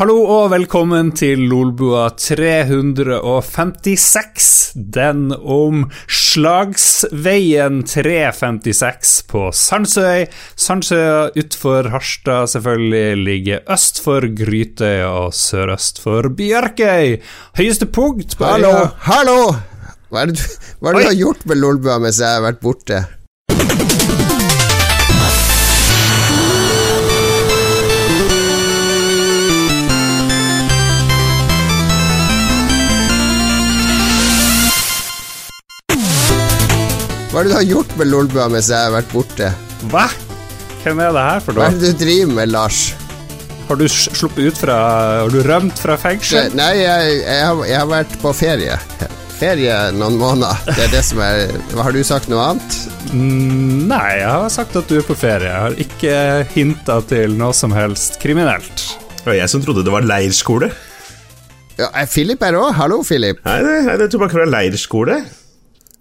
Hallo og velkommen til Lolbua 356. Den om Slagsveien 356 på Sandsøy. Sandsøya utenfor Harstad selvfølgelig ligger øst for Grytøy og sørøst for Bjørkøy. Høyeste punkt på Hallo, øya hallo! Hva er det, du- hva er det du har gjort med Lolbua mens jeg har vært borte? Hva er det du har gjort med Lolbua mens jeg har vært borte? Hva? Hvem er det her for Hva er det du driver med, Lars? Har du sluppet ut fra Har du rømt fra fengsel? Nei, jeg, jeg, har, jeg har vært på ferie. Ferie noen måneder. Det er det som er Har du sagt noe annet? Mm, Nei, jeg har sagt at du er på ferie. Jeg har ikke hinta til noe som helst kriminelt. Det var jeg som trodde det var leirskole. Ja, er Philip her òg? Hallo, Philip. Nei, det, nei, det er tilbake fra leirskole.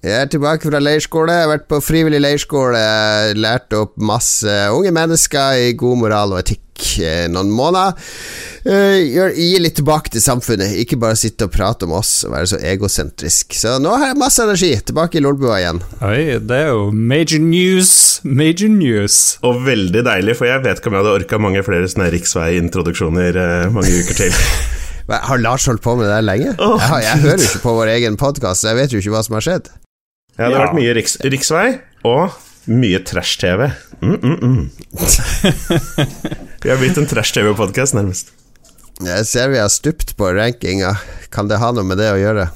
Jeg er tilbake fra leirskole. Jeg har vært på frivillig leirskole. Lært opp masse unge mennesker i god moral og etikk eh, noen måneder. Eh, gjør- Gi litt tilbake til samfunnet, ikke bare sitte og prate om oss og være så egosentrisk. Så nå har jeg masse energi. Tilbake i Lolbua igjen. Oi, det er jo major news. Major news. Og veldig deilig, for jeg vet ikke om jeg hadde orka mange flere sånne riksveiintroduksjoner eh, mange uker til. Har Lars holdt på med det der lenge? Oh, jeg, har, jeg hører jo ikke på vår egen podkast, jeg vet jo ikke hva som har skjedd. Ja, det har Ja. vært mye riks, riksvei og mye trash-TV. Mm, mm, mm. Vi har blitt en trash-TV-podkast, nærmest. Jeg ser vi har stupt på rankinga. Kan det ha noe med det å gjøre?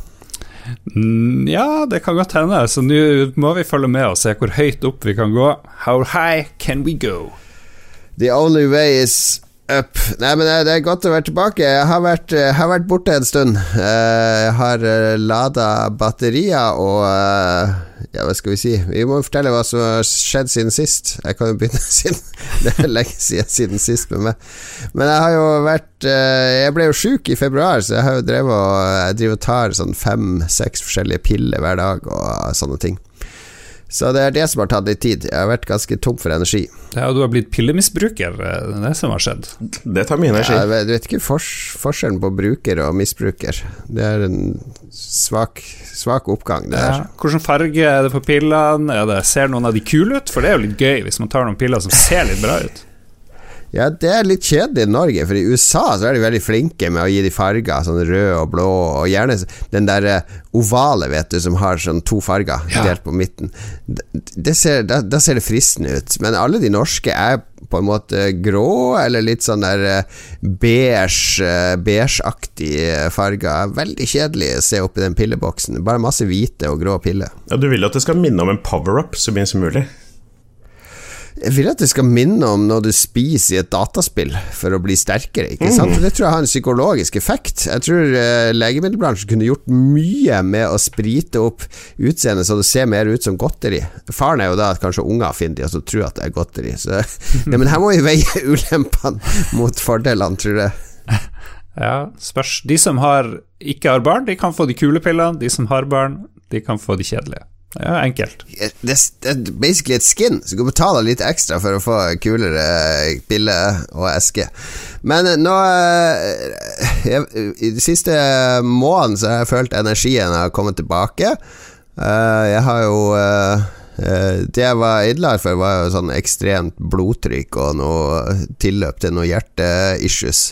Mm, ja, det kan godt hende. Så nå må vi følge med og se hvor høyt opp vi kan gå. How high can we go? The only way is up. Nei, men det det er godt å være tilbake. Jeg har vært, jeg har vært borte en stund. Eh, Jeg har eh, lada batterier og eh, Ja, hva skal vi si? Vi må fortelle hva som har skjedd siden sist. Jeg kan jo begynne siden Det er lenge siden, siden sist med meg. Men jeg har jo vært eh, Jeg ble jo sjuk i februar, så jeg har jo drevet og Jeg driver og tar sånn fem-seks forskjellige piller hver dag og sånne ting. Så det er det som har tatt litt tid. Jeg har vært ganske tom for energi. Ja, du har blitt pillemisbruker. Det er det som har skjedd. Det tar mye energi. Ja, du vet ikke fors forskjellen på bruker og misbruker. Det er en svak, svak oppgang, det Ja. Hvilken farge er det på pillene? Er det, ser noen av de kule ut? For det er jo litt gøy hvis man tar noen piller som ser litt bra ut. Ja, det er litt kjedelig i Norge, for i USA så er de veldig flinke med å gi de farger, sånn rød og blå, og gjerne den der eh, ovale, vet du, som har sånn to farger Ja. delt på midten. Ser, da, da ser det fristende ut, men alle de norske er på en måte grå, eller litt sånn der eh, beige, eh, beigeaktige farger. Veldig kjedelig å se oppi den pilleboksen. Bare masse hvite og grå piller. Ja, du vil at det skal minne om en power-up så mye som mulig. Jeg vil at det skal minne om når du spiser i et dataspill for å bli sterkere. Ikke sant? Og Det tror jeg har en psykologisk effekt. Jeg tror eh, legemiddelbransjen kunne gjort mye med å sprite opp utseendet så det ser mer ut som godteri. Faren er jo da at kanskje unger finner de og så tror at det er godteri. Så, ja, men her må vi veie ulempene mot fordelene, tror jeg. Ja, spørs. De som har, ikke har barn, de kan få de kule pillene. De som har barn, de kan få de kjedelige. Er enkelt. Det, er basically et skin, så du kan betale litt ekstra for å få kulere pille og eske. Men nå eh, jeg, I den siste måneden så har jeg følt energien har kommet tilbake. Eh, Jeg har jo eh, eh, Det jeg var idler for, var jo sånn ekstremt blodtrykk og noe tilløp til noe hjerteissues.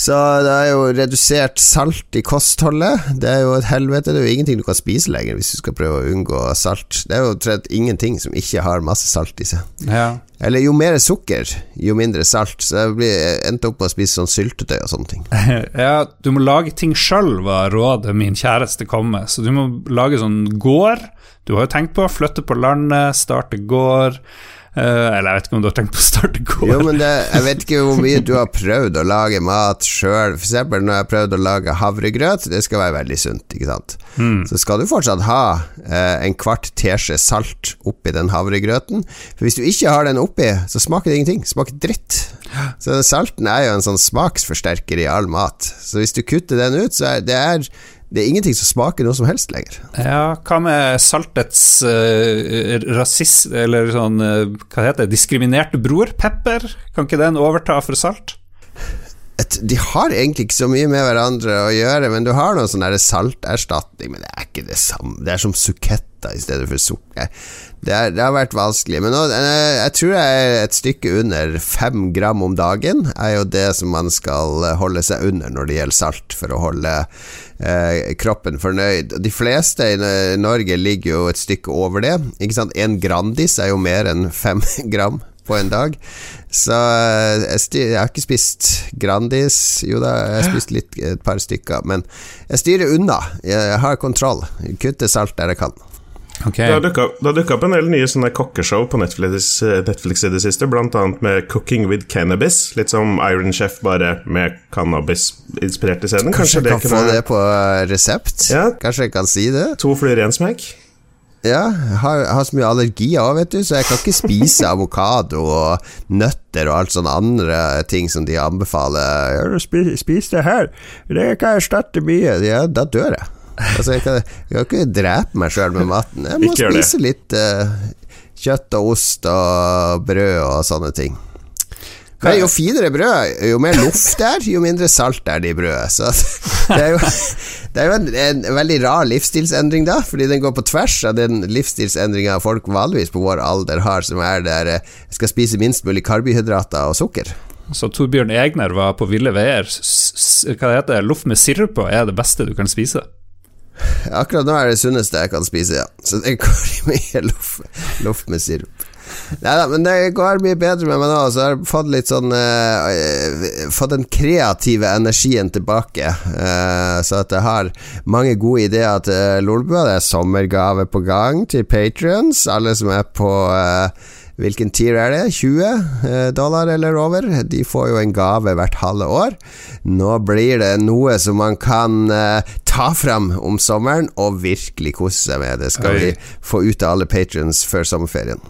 Så det er jo redusert salt i kostholdet. Det er jo et helvete. Det er jo ingenting du kan spise lenger hvis du skal prøve å unngå salt. Det er jo trett ingenting som ikke har masse salt i seg. Ja. Eller jo mer sukker, jo mindre salt. Så jeg blir- endte opp med å spise sånn syltetøy og sånne ting. ja, du må lage ting sjøl, var rådet min kjæreste kom med. Så du må lage sånn gård. Du har jo tenkt på å flytte på landet, starte gård. Eh, eller jeg vet ikke om du har tenkt på å starte gård. Jo, men det, jeg vet ikke hvor mye du har prøvd å lage mat sjøl. Eksempel når jeg har prøvd å lage havregrøt, det skal være veldig sunt, ikke sant. Så skal du fortsatt ha eh, en kvart teskje salt oppi den havregrøten. For hvis du ikke har den oppi, så smaker det ingenting. Smaker dritt. Så salten er jo en sånn smaksforsterker i all mat. Så hvis du kutter den ut, så er det er det er ingenting som smaker noe som helst lenger. Ja, hva med saltets uh, rasist... Eller sånn, uh, hva heter det, diskriminerte bror? Pepper? Kan ikke den overta for salt? Jeg De har egentlig ikke så mye med hverandre å gjøre, men du har noe sånn salterstatning. Men det er ikke det samme. Det er som suketta i stedet for sukker. Det, er, det har vært vanskelig. Men nå, eh, jeg tror jeg er et stykke under fem gram om dagen. er jo det som man skal holde seg under når det gjelder salt, for å holde eh, kroppen fornøyd. De fleste i Norge ligger jo et stykke over det. Ikke sant? En Grandis er jo mer enn fem gram på en dag. Så eh, jeg, styr, jeg, har ikke spist Grandis. Jo da, jeg har spist litt, et par stykker. Men jeg styrer unna. Jeg har kontroll. Kutter salt der jeg kan. Okay. Det har dukka opp en del nye sånne kokkeshow på Netflix, Netflix, i det siste, annet med 'Cooking with Cannabis'. Litt som Iron Chef, bare med cannabis-inspirert i scenen. Kanskje, Kanskje jeg kan få det på resept? Ja. Kanskje jeg kan si det? To fluer i én smekk? Ja, har, har, så mye allergier òg, vet du, så jeg kan ikke spise avokado og nøtter og alt sånne andre ting som de anbefaler. Ja, spis, spis det her, det kan erstatte mye. Ja, da dør jeg. Altså, jeg kan, jeg kan ikke drepe meg sjøl med maten. Jeg må spise litt uh, kjøtt og ost og brød og sånne ting. Men jo finere brød, jo mer luft det er, jo mindre salt er det i brødet. Så det er jo, det er jo en, en, veldig rar livsstilsendring, da, fordi den går på tvers av den livsstilsendringa folk vanligvis på vår alder har, som er der jeg eh, skal spise minst mulig karbohydrater og sukker. Så Torbjørn Egner var på ville veier. Hva heter det, loff med sirup på er det beste du kan spise? Akkurat nå er det sunneste jeg kan spise, ja. Så det går i mye loff, loff med sirup. Nei da, men det går mye bedre med meg nå. Så jeg har fått litt sånn uh, Fått den kreative energien tilbake. Uh, så at jeg har mange gode ideer til Lolbua. Det er sommergave på gang til patrions. Alle som er på uh, Hvilken tier er det? 20 dollar eller over? De får jo en gave hvert halve år. Nå blir det noe som man kan uh, ta fram om sommeren og virkelig kose seg med. Det skal Oi. vi få ut av alle patrions før sommerferien.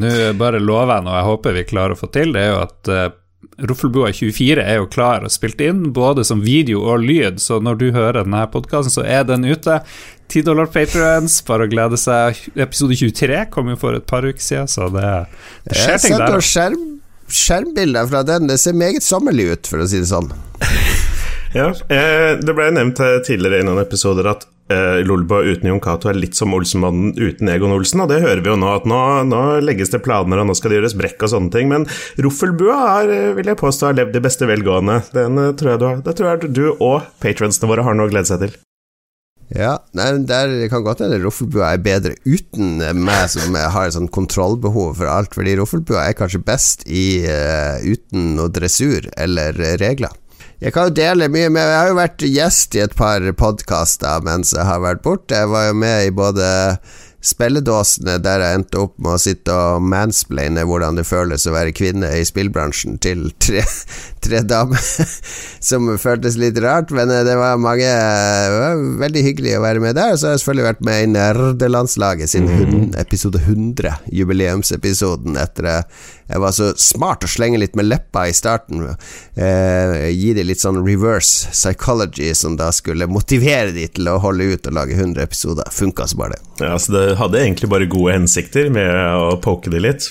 Nå bare lover jeg noe jeg håper vi klarer å få til, det er jo at uh, Roffelbua 24 er jo klar og spilt inn, både som video og lyd, så når du hører denne podkasten, så er den ute. 10 dollar patrions, bare å glede seg. Episode 23 kom jo for et par uker siden, så det, det skjer ting der. Skjerm, skjermbildet fra den, det ser meget sommerlig ut, for å si det sånn. ja, eh, det ble nevnt tidligere i noen episoder at uh, Lolbua uten Jon Cato er litt som Olsenmannen uten Egon Olsen, og det hører vi jo nå, at nå, nå, legges det planer, og nå skal det gjøres brekk og sånne ting. Men Roffelbua er, eh, vil jeg påstå, har levd i beste velgående. Den uh, tror jeg du har. Det tror jeg du og patronsene våre har noe å glede seg til. Ja, nei, der kan godt hende Roffelbua er bedre uten meg som har et sånn kontrollbehov for alt, fordi Roffelbua er kanskje best i uh, uten noe dressur eller regler. Jeg kan jo dele mye med Jeg har jo vært gjest i et par podkaster mens jeg har vært borte. Jeg var jo med i både spilledåsene der jeg endte opp med å sitte og mansplaine hvordan det føles å være kvinne i spillbransjen til tre, tre damer, som føltes litt rart, men eh, det var mange det var Veldig hyggelig å være med der. Og så har jeg selvfølgelig vært med i Nerdelandslaget sin mm. episode 100, jubileumsepisoden, etter jeg var så smart å slenge litt med leppa i starten. Eh, gi dem litt sånn reverse psychology, som da skulle motivere dem til å holde ut og lage 100 episoder. Funka så bare det. Ja, så det hadde egentlig bare gode hensikter med å poke det litt?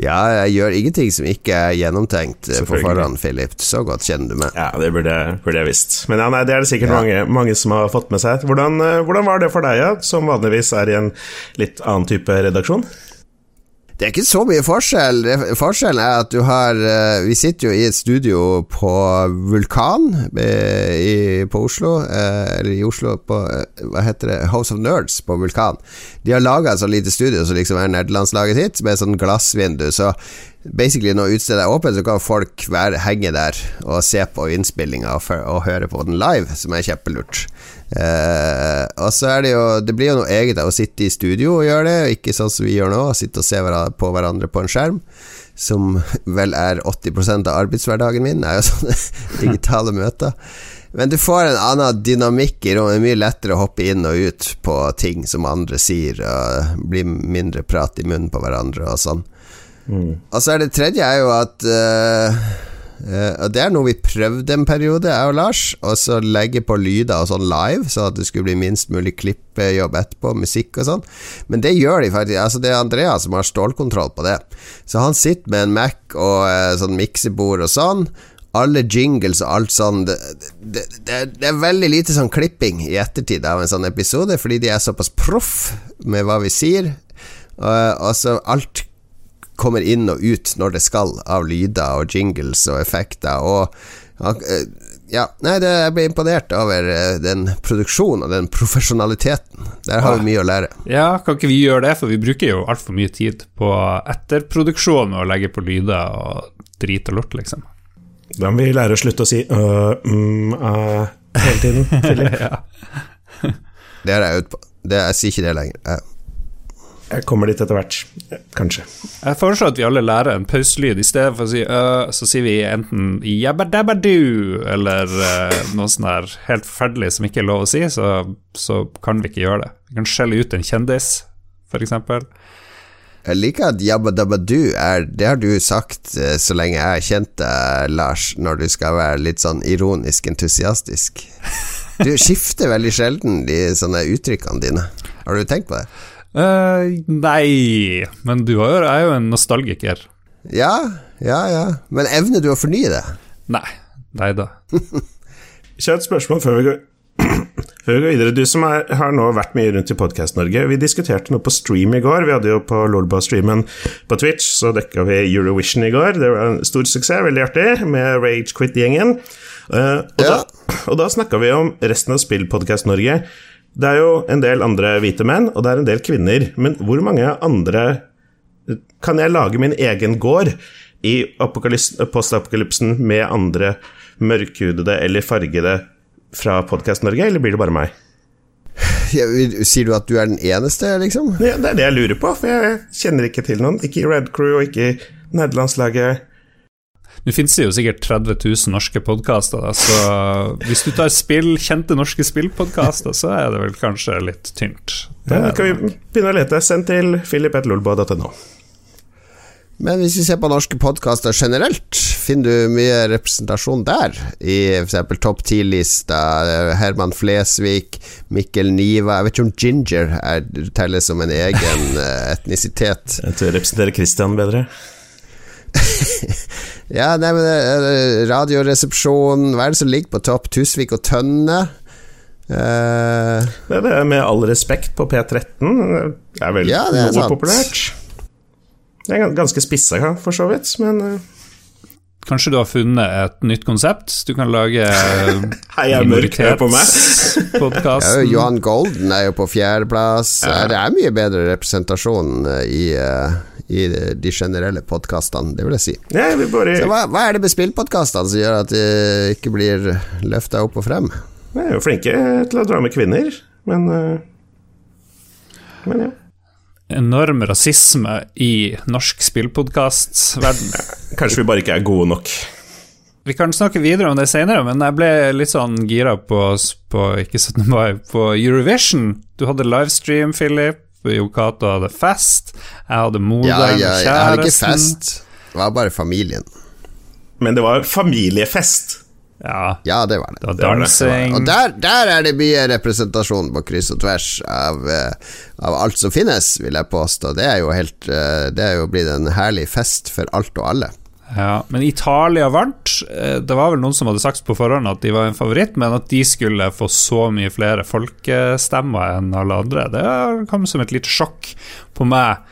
Ja, jeg gjør ingenting som ikke er gjennomtenkt eh, på forhånd, Philip. Så godt kjenner du meg. Ja, det burde, burde jeg visst. Men ja, nei, det er det sikkert ja. mange, mange, som har fått med seg. Hvordan, eh, hvordan var det for deg, ja, som vanligvis er i en litt annen type redaksjon? Det er ikke så mye forskjell. Forskjellen er at du har eh, Vi sitter jo i et studio på Vulkan eh, i, på Oslo. Eh, eller i Oslo på Hva heter det? House of Nerds på Vulkan. De har laga et sånt lite studio som liksom er nederlandslaget sitt, med sånn glassvindu. Så basically når utstedet er åpent, så kan folk være, henge der og se på innspillinga og, og, høre på den live, som er kjempelurt. Uh, og så er det jo Det blir jo noe eget av å sitte i studio og gjøre det, ikke sånn som vi gjør nå, sitte og se på hverandre på en skjerm. Som vel er 80% av arbeidshverdagen min, er jo sånne digitale møter. Men du får en annen dynamikk i rommet. Det er mye lettere å hoppe inn og ut på ting som andre sier, og bli mindre prat i munnen på hverandre og sånn. Mm. Og så er det tredje er jo at uh, Uh, og Det er noe vi prøvde en periode, jeg og Lars, og så legge på lyder og sånn live, så at det skulle bli minst mulig klippejobb etterpå, musikk og sånn. Men det gjør de faktisk. Altså Det er Andrea som har stålkontroll på det. Så han sitter med en Mac og uh, sånn miksebord og sånn, alle jingles og alt sånn det, det, det, det er veldig lite sånn klipping i ettertid av en sånn episode, fordi de er såpass proff med hva vi sier. og så alt kommer inn og ut når det skal, av lyder og jingles og effekter. Og uh, ja, nei, det, jeg ble imponert over uh, den produksjonen og den profesjonaliteten. Der har vi mye å lære. Ja, kan ikke vi gjøre det, for vi bruker jo altfor mye tid på etterproduksjon og å legge på lyder og drit og lort, liksom. Da må vi lære å slutte å si øh, mm, øh, hele tiden, Philip. ja. Det har jeg øvd på. Det, jeg sier ikke det lenger. Jeg, Jeg kommer dit etter hvert. Kanskje. Jeg foreslår at vi alle lærer en pauselyd. I stedet for å si øh, så sier vi enten jabbadabbadu eller øh, noe sånt der helt forferdelig som ikke er lov å si, så, så kan vi ikke gjøre det. Vi kan skjelle ut en kjendis, f.eks. jeg liker at Jabba Dabba Du er Det har du sagt så lenge jeg har kjent deg, Lars, når du skal være litt sånn ironisk entusiastisk. Du skifter veldig sjelden de sånne uttrykkene dine. Har du tenkt på det? Eh, nei, men du er jo- en nostalgiker. Ja, ja, ja. Men evner du å fornye det? Nei. Nei da. Kjørt spørsmål før vi går før vi går videre. Du som er, har nå vært mye rundt i Podkast-Norge. Vi diskuterte noe på stream i går. Vi hadde jo på Lolba-streamen på Twitch, så dekka vi Eurovision i går. Det var en stor suksess, veldig artig, med Rage Quit-gjengen. Uh, og, Ja. da, og da snakka vi om resten av Spill-Podkast-Norge. Det er jo en del andre hvite menn, og det er en del kvinner. Men hvor mange andre Kan jeg lage min egen gård i postapokalypsen med andre mørkhudede eller fargede fra Podkast-Norge, eller blir det bare meg? Ja, Sier du at du er den eneste, liksom? Ja, det er det jeg lurer på, for jeg kjenner ikke til noen. Ikke i Red Crew og ikke i nederlandslaget. Nå finnes det jo sikkert 30 000 norske podkaster, så hvis du tar spill, kjente norske spillpodkaster, så er det vel kanskje litt tynt. Det Da kan vi begynne å lete. Send til philip.lolbo.no. Men hvis vi ser på norske podkaster generelt, finner du mye representasjon der? I f.eks. topp 10-lista, Herman Flesvig, Mikkel Niva Jeg vet ikke om ginger er, telles som en egen eh, etnisitet. Jeg tror jeg representerer Christian bedre. Ja, nei, men Radioresepsjonen Radioresepsjon Hva er det som ligger på topp? Tusvik og Tønne? Uh, Det er det med all respekt på P13. Det er vel Ja, det er noe sant. populært. Det er ganske spissa, for så vidt, men uh. Kanskje du har funnet et nytt konsept? Du kan lage Hei, jeg mørk, hør på meg. ja. Johan Golden er jo på fjerdeplass. Ja. Det er mye bedre representasjon eh, i, eh, i de generelle podkastene, det vil jeg si. Ja, bare Så hva, hva er det med spillpodkastene som gjør at de ikke blir løfta opp og frem? Jeg er jo flinke til å dra med kvinner, men eh, Men ja. Enorm rasisme i norsk spillpodkastverden. Kanskje vi bare ikke er gode nok. Vi kan snakke videre om det senere, men jeg ble litt sånn gira på, på ikke 17. på Eurovision. Du hadde livestream, Philip. Yokato hadde fest. Jeg hadde Ja, ja, kjæresten jeg hadde ikke fest. Det var bare familien. Men det var familiefest. Ja, Ja, det var det. det var Det. Og der, der er det mye representasjon på kryss og tvers av, eh, av alt som finnes, vil jeg påstå. Det er jo helt eh, Det er jo blitt en herlig fest for alt og alle. Ja, men Italia vant. Eh, Det var vel noen som hadde sagt på forhånd at de var en favoritt, men at de skulle få så mye flere folkestemmer enn alle andre, det kom som et lite sjokk på meg.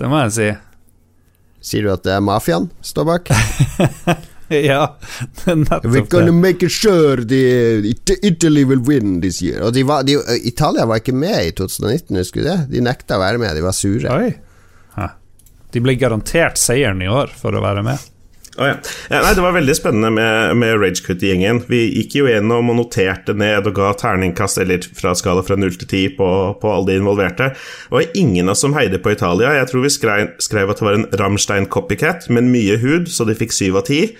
Det må jeg si. Sier du at det er mafiaen står bak? Ja, er We're nettopp gonna make make sure the It- Italy will win this year. Og de var, de, Italia var ikke med i 2019, husker du det? De nekta å være med, de var sure. Oi. De ble garantert seieren i år for å være med. Å ja. Ja, nei, det var veldig spennende med, med Ragecut-gjengen. Vi gikk jo gjennom og noterte ned og ga terningkast eller fra skala fra 0 til 10 på, på alle de involverte. Var ingen av oss som heide på Italia. Jeg tror vi skrev, skrev at det var en Rammstein copycat, men mye hud, så de fikk 7 av 10.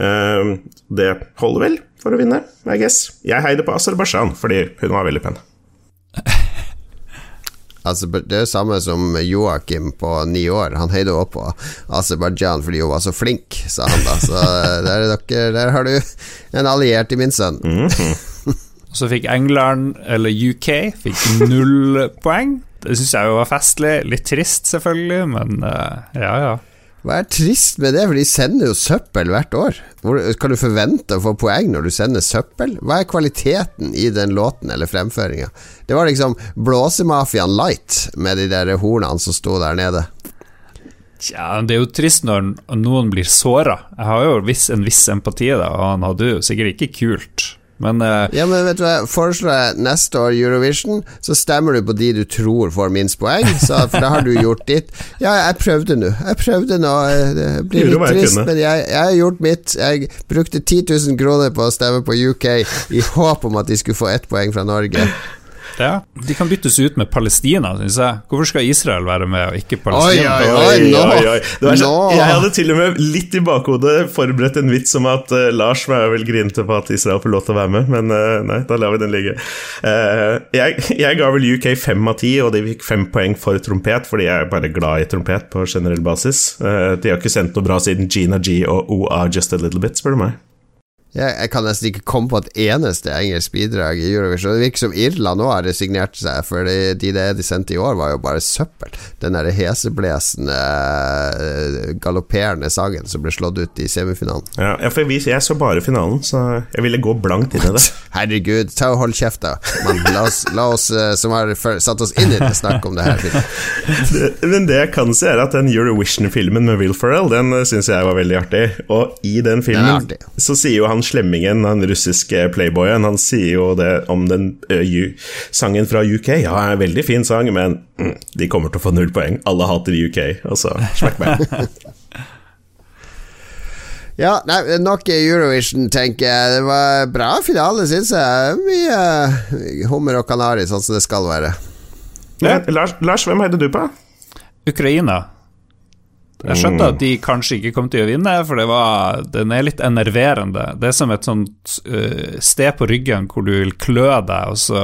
Uh, det holder vel for å vinne, I guess. Jeg heide på Aserbajdsjan fordi hun var veldig pen. Altså, det er jo samme som Joakim på ni år. Han heide også på Aserbajdsjan fordi hun var så flink, sa han da. Så der, er dere, der har du en alliert i min sønn. Og så fikk England, eller UK, fikk null poeng. Det syns jeg jo var festlig. Litt trist, selvfølgelig, men eh, ja, ja. Hva er trist med det, for de sender jo søppel hvert år. Hvor, kan du forvente å få poeng når du sender søppel? Hva er kvaliteten i den låten eller fremføringa? Det var liksom Blåsemafiaen light med de der hornene som sto der nede. Tja, det er jo trist når noen blir såra. Jeg har jo en viss empati, da, og han hadde jo sikkert ikke kult. Men uh, Ja, men vet du hva, foreslår jeg neste år Eurovision, så stemmer du på de du tror får minst poeng, så, for da har du gjort ditt. Ja, jeg prøvde nå. Jeg prøvde nå. eh, Det blir litt trist, men jeg, jeg har gjort mitt. Jeg brukte 10 000 kroner på å stemme på UK i håp om at de skulle få ett poeng fra Norge. Ja, de kan byttes ut med Palestina, syns jeg. Hvorfor skal Israel være med, og ikke Oi, Palestina? oi, oi, oi, Det var så, jeg hadde til og med litt i bakhodet forberedt en vits om at uh, Lars var vel grinete på at Israel får lov til å være med, men uh, nei, da lar vi den ligge. Uh, jeg, jeg ga vel UK fem av ti, og de fikk fem poeng for trompet, fordi jeg er bare glad i trompet på generell basis. De har ikke sendt noe bra siden Gina G og OA Just a Little Bit, spør du meg. Jeg, jeg kan nesten ikke komme på et eneste engelsk bidrag i Eurovision. Det virker som Irland nå har resignert seg, for de, de, de sendte i år, var jo bare søppel. Den derre heseblesende, eh, galopperende sangen som ble slått ut i semifinalen. Ja, for jeg, jeg så bare finalen, så jeg ville gå blankt inn i det. Herregud, ta og hold kjeft, da. Man, la oss, la oss eh, som har satt oss inn i det, snakke om det her. filmen. Men det jeg kan si, er at den Eurovision-filmen med Will Ferrell, den syns jeg var veldig artig. Og i den filmen så sier jo han slemmingen, han russiske playboyen, han sier jo det om den ø, sangen fra UK. Ja, en veldig fin sang, men mm, de kommer til å få null poeng. Alle hater UK. Og så smakk meg. Ja, nei, nok Eurovision, tenker jeg. Det var bra finale, syns jeg. Mye uh, hummer og kanari, sånn som det skal være. Ja, Lars, Lars, hvem heide du på? Ukraina. Jeg skjønte at de kanskje ikke kom til å vinne, for det var, den er litt enerverende. Det er som et sånt uh, sted på ryggen hvor du vil klø deg, og så,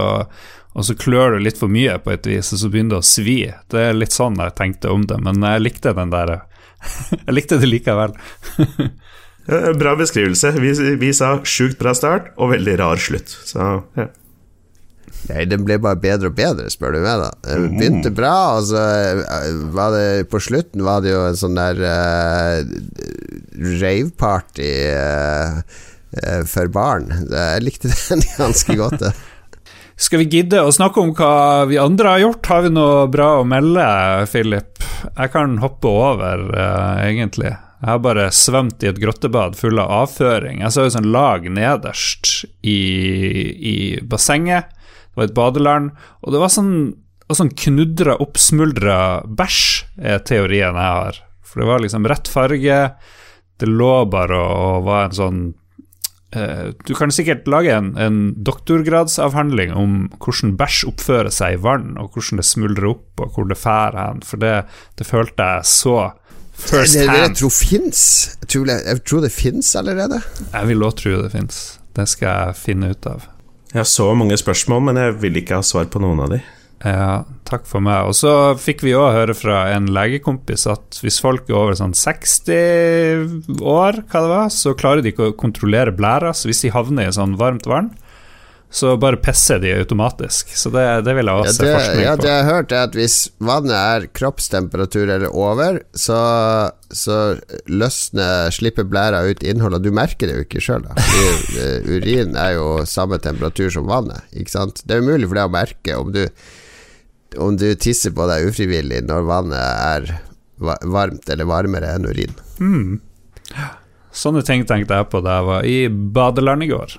og så klør du litt for mye på et vis, og så begynner det å svi. Det er litt sånn jeg tenkte om det, men jeg likte den der Jeg likte det likevel. Bra beskrivelse. Vi, vi sa sjukt bra start og veldig rar slutt. Så ja. Nei, den ble bare bedre og bedre, spør du meg, da. Den begynte bra, og så eh, var det På slutten var det jo en sånn der uh, rave-party uh, eh, for barn. Jeg likte den ganske godt, det. Skal vi gidde å snakke om hva vi andre har gjort? Har vi noe bra å melde, Philip? Jeg kan hoppe over, uh, egentlig. Jeg har bare svømt i et grottebad full av avføring. Jeg så jo sånn lag nederst i, i bassenget. Det var et badeland, og det var sånn, og sånn knudra, oppsmuldra bæsj, er teorien jeg har. For det var liksom rett farge, det lå bare og, var en sånn Eh, Du kan sikkert lage en, en doktorgradsavhandling om hvordan bæsj oppfører seg i vann, og hvordan det smuldrer opp, og hvor det fær hen, for det, det følte jeg så first Det, det jeg tror fins. Jeg, jeg tror det fins allerede. Jeg vil òg tro det fins. Det skal jeg finne ut av. Jeg har så mange spørsmål, men jeg vil ikke ha svar på noen av de. Ja, takk for meg. Og så fikk vi òg høre fra en legekompis at hvis folk er over sånn 60 år, hva det var, så klarer de ikke å kontrollere blæra, så hvis de havner i sånn varmt vann, så bare pisser de automatisk. Så det, det vil jeg Ja, også se det, forskning ja, det jeg har hørt, er at hvis vannet er kroppstemperatur eller over, så, så løsner, slipper blæra ut innholdet. du merker det jo ikke sjøl. Urin er jo samme temperatur som vannet, ikke sant. Det er umulig for deg å merke om du, om du tisser på deg ufrivillig når vannet er varmt eller varmere enn urin. Sånne ting tenkte jeg på da jeg var i badeland i går.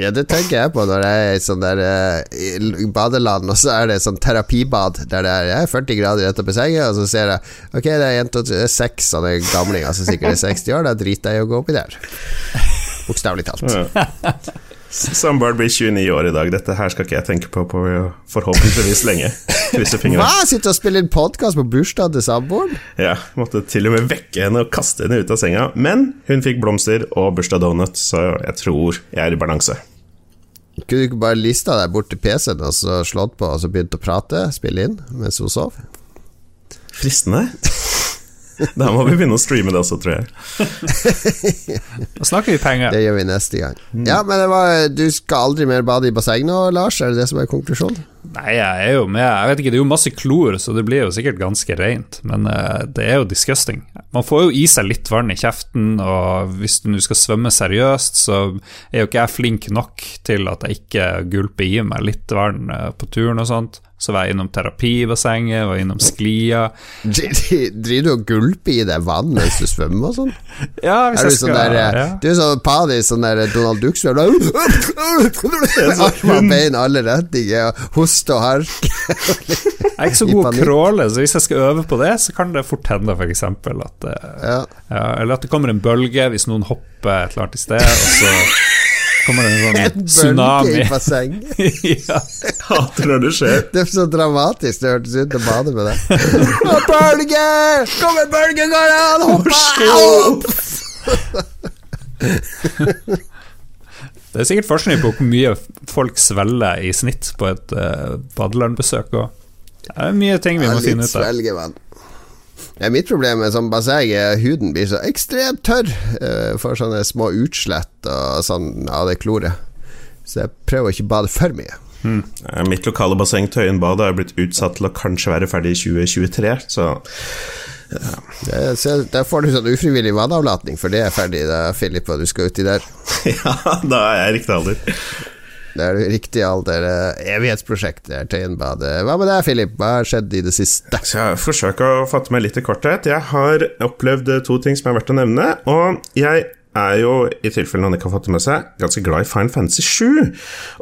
Ja, det tenker jeg på når jeg er i sånn der uh, badeland, og så er det sånn terapibad der det er jeg er 40 grader rett oppi senga, og så ser jeg Ok, det er jente er seks sånne gamlinger som sikkert er 60 år, da driter jeg i å gå oppi der. Bokstavelig talt. Ja. Samboeren blir 29 år i dag. Dette her skal ikke jeg tenke på på forhåpentligvis lenge. Hva? Sitte og spille inn podkast på bursdagen til samboeren? Ja, måtte til og med vekke henne og kaste henne ut av senga. Men hun fikk blomster og bursdagsdonut, så jeg tror jeg er i balanse. Kunne du ikke bare lista deg bort til PC-en og så slått på og så begynt å prate, spille inn, mens hun sov? Fristende. Da må vi begynne å streame det også, tror jeg. Da snakker vi penger. Det gjør vi neste gang. Ja, men det var, du skal aldri mer bade i basseng nå, Lars? Er det det som er konklusjonen? Nei, jeg er jo med. Jeg vet ikke, Det er jo masse klor, så det blir jo sikkert ganske rent. Men uh, det er jo disgusting. Man får jo i seg litt vann i kjeften, og hvis du nå skal svømme seriøst, så er jo ikke jeg flink nok til at jeg ikke gulper i meg litt vann uh, på turen og sånt. Så var jeg innom terapibassenget, var innom sklia. Driver du og gulper i deg vann mens du svømmer og sånn? Ja, hvis er jeg skal sånn der, ja. Du er sånn panisk, sånn der Donald Duck-svøm Armer og bein alle retninger, hoste og hark. Jeg er ikke så god å crawle, så hvis jeg skal øve på det, så kan det fort hende eksempel at Ja. ja, Eller at det kommer en bølge hvis noen hopper et eller annet i sted, og så kommer det en sånn tsunami. i bassenget. ja. Hater når det skjer. Det er så dramatisk det hørtes ut å bade med det. Bølge! Kom en bølge, Garan! Hopp opp! Det er sikkert forskning på hvor mye folk svelger i snitt på et uh, badelandbesøk. Det er mye ting vi Ja, må finne ut av. Er mitt problem med sånn basseng. er Huden blir så ekstremt tørr. Uh, får sånne små utslett og sånn av det kloret. Så jeg prøver å ikke bade for mye. Mm. Mitt lokale basseng Tøyen bad er blitt utsatt til å kanskje være ferdig i 2023, så Det, så der får du sånn ufrivillig vannavlatning, for det er ferdig da, Philip, og du skal uti der. ja, da er jeg riktig alder. Det er riktig alder. eh, Evighetsprosjekt, er Tøyenbadet. Hva med deg, Philip? Hva har skjedd i det siste? Så jeg forsøker å fatte meg litt i korthet. Jeg har opplevd eh, to ting som er verdt å nevne. Og jeg er jo, i tilfelle noen ikke har fått det med seg, ganske glad i Fine Fantasy 7.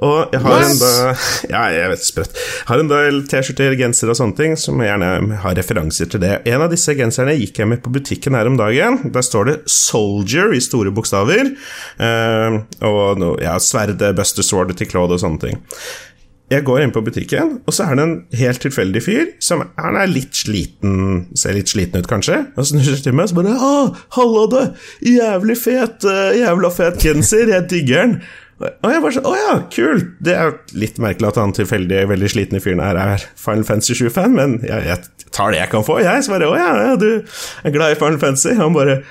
Og jeg har yes. en Ja, jeg vet sprøtt. Har en del T-skjorter, gensere og sånne ting som jeg gjerne har referanser til det. En av disse genserne gikk jeg med på butikken her om dagen. Der står det 'Soldier' i store bokstaver. Eh, og no, ja, sverdet, Buster Sword til Claude og sånne ting. Jeg går inn på butikken, og så er det en helt tilfeldig fyr som han er litt sliten, ser litt sliten ut, kanskje, og snur seg til meg og så bare 'Å, hallo, du! Jævlig fet, eh, jævla fet genser, jeg digger den'. Og jeg bare sånn, å ja, kult! Det er litt merkelig at han tilfeldig veldig slitne fyren her er Final Fantasy 7-fan, men jeg, jeg tar det jeg kan få, jeg. Så bare, å ja, du er glad i Final Fantasy? Han bare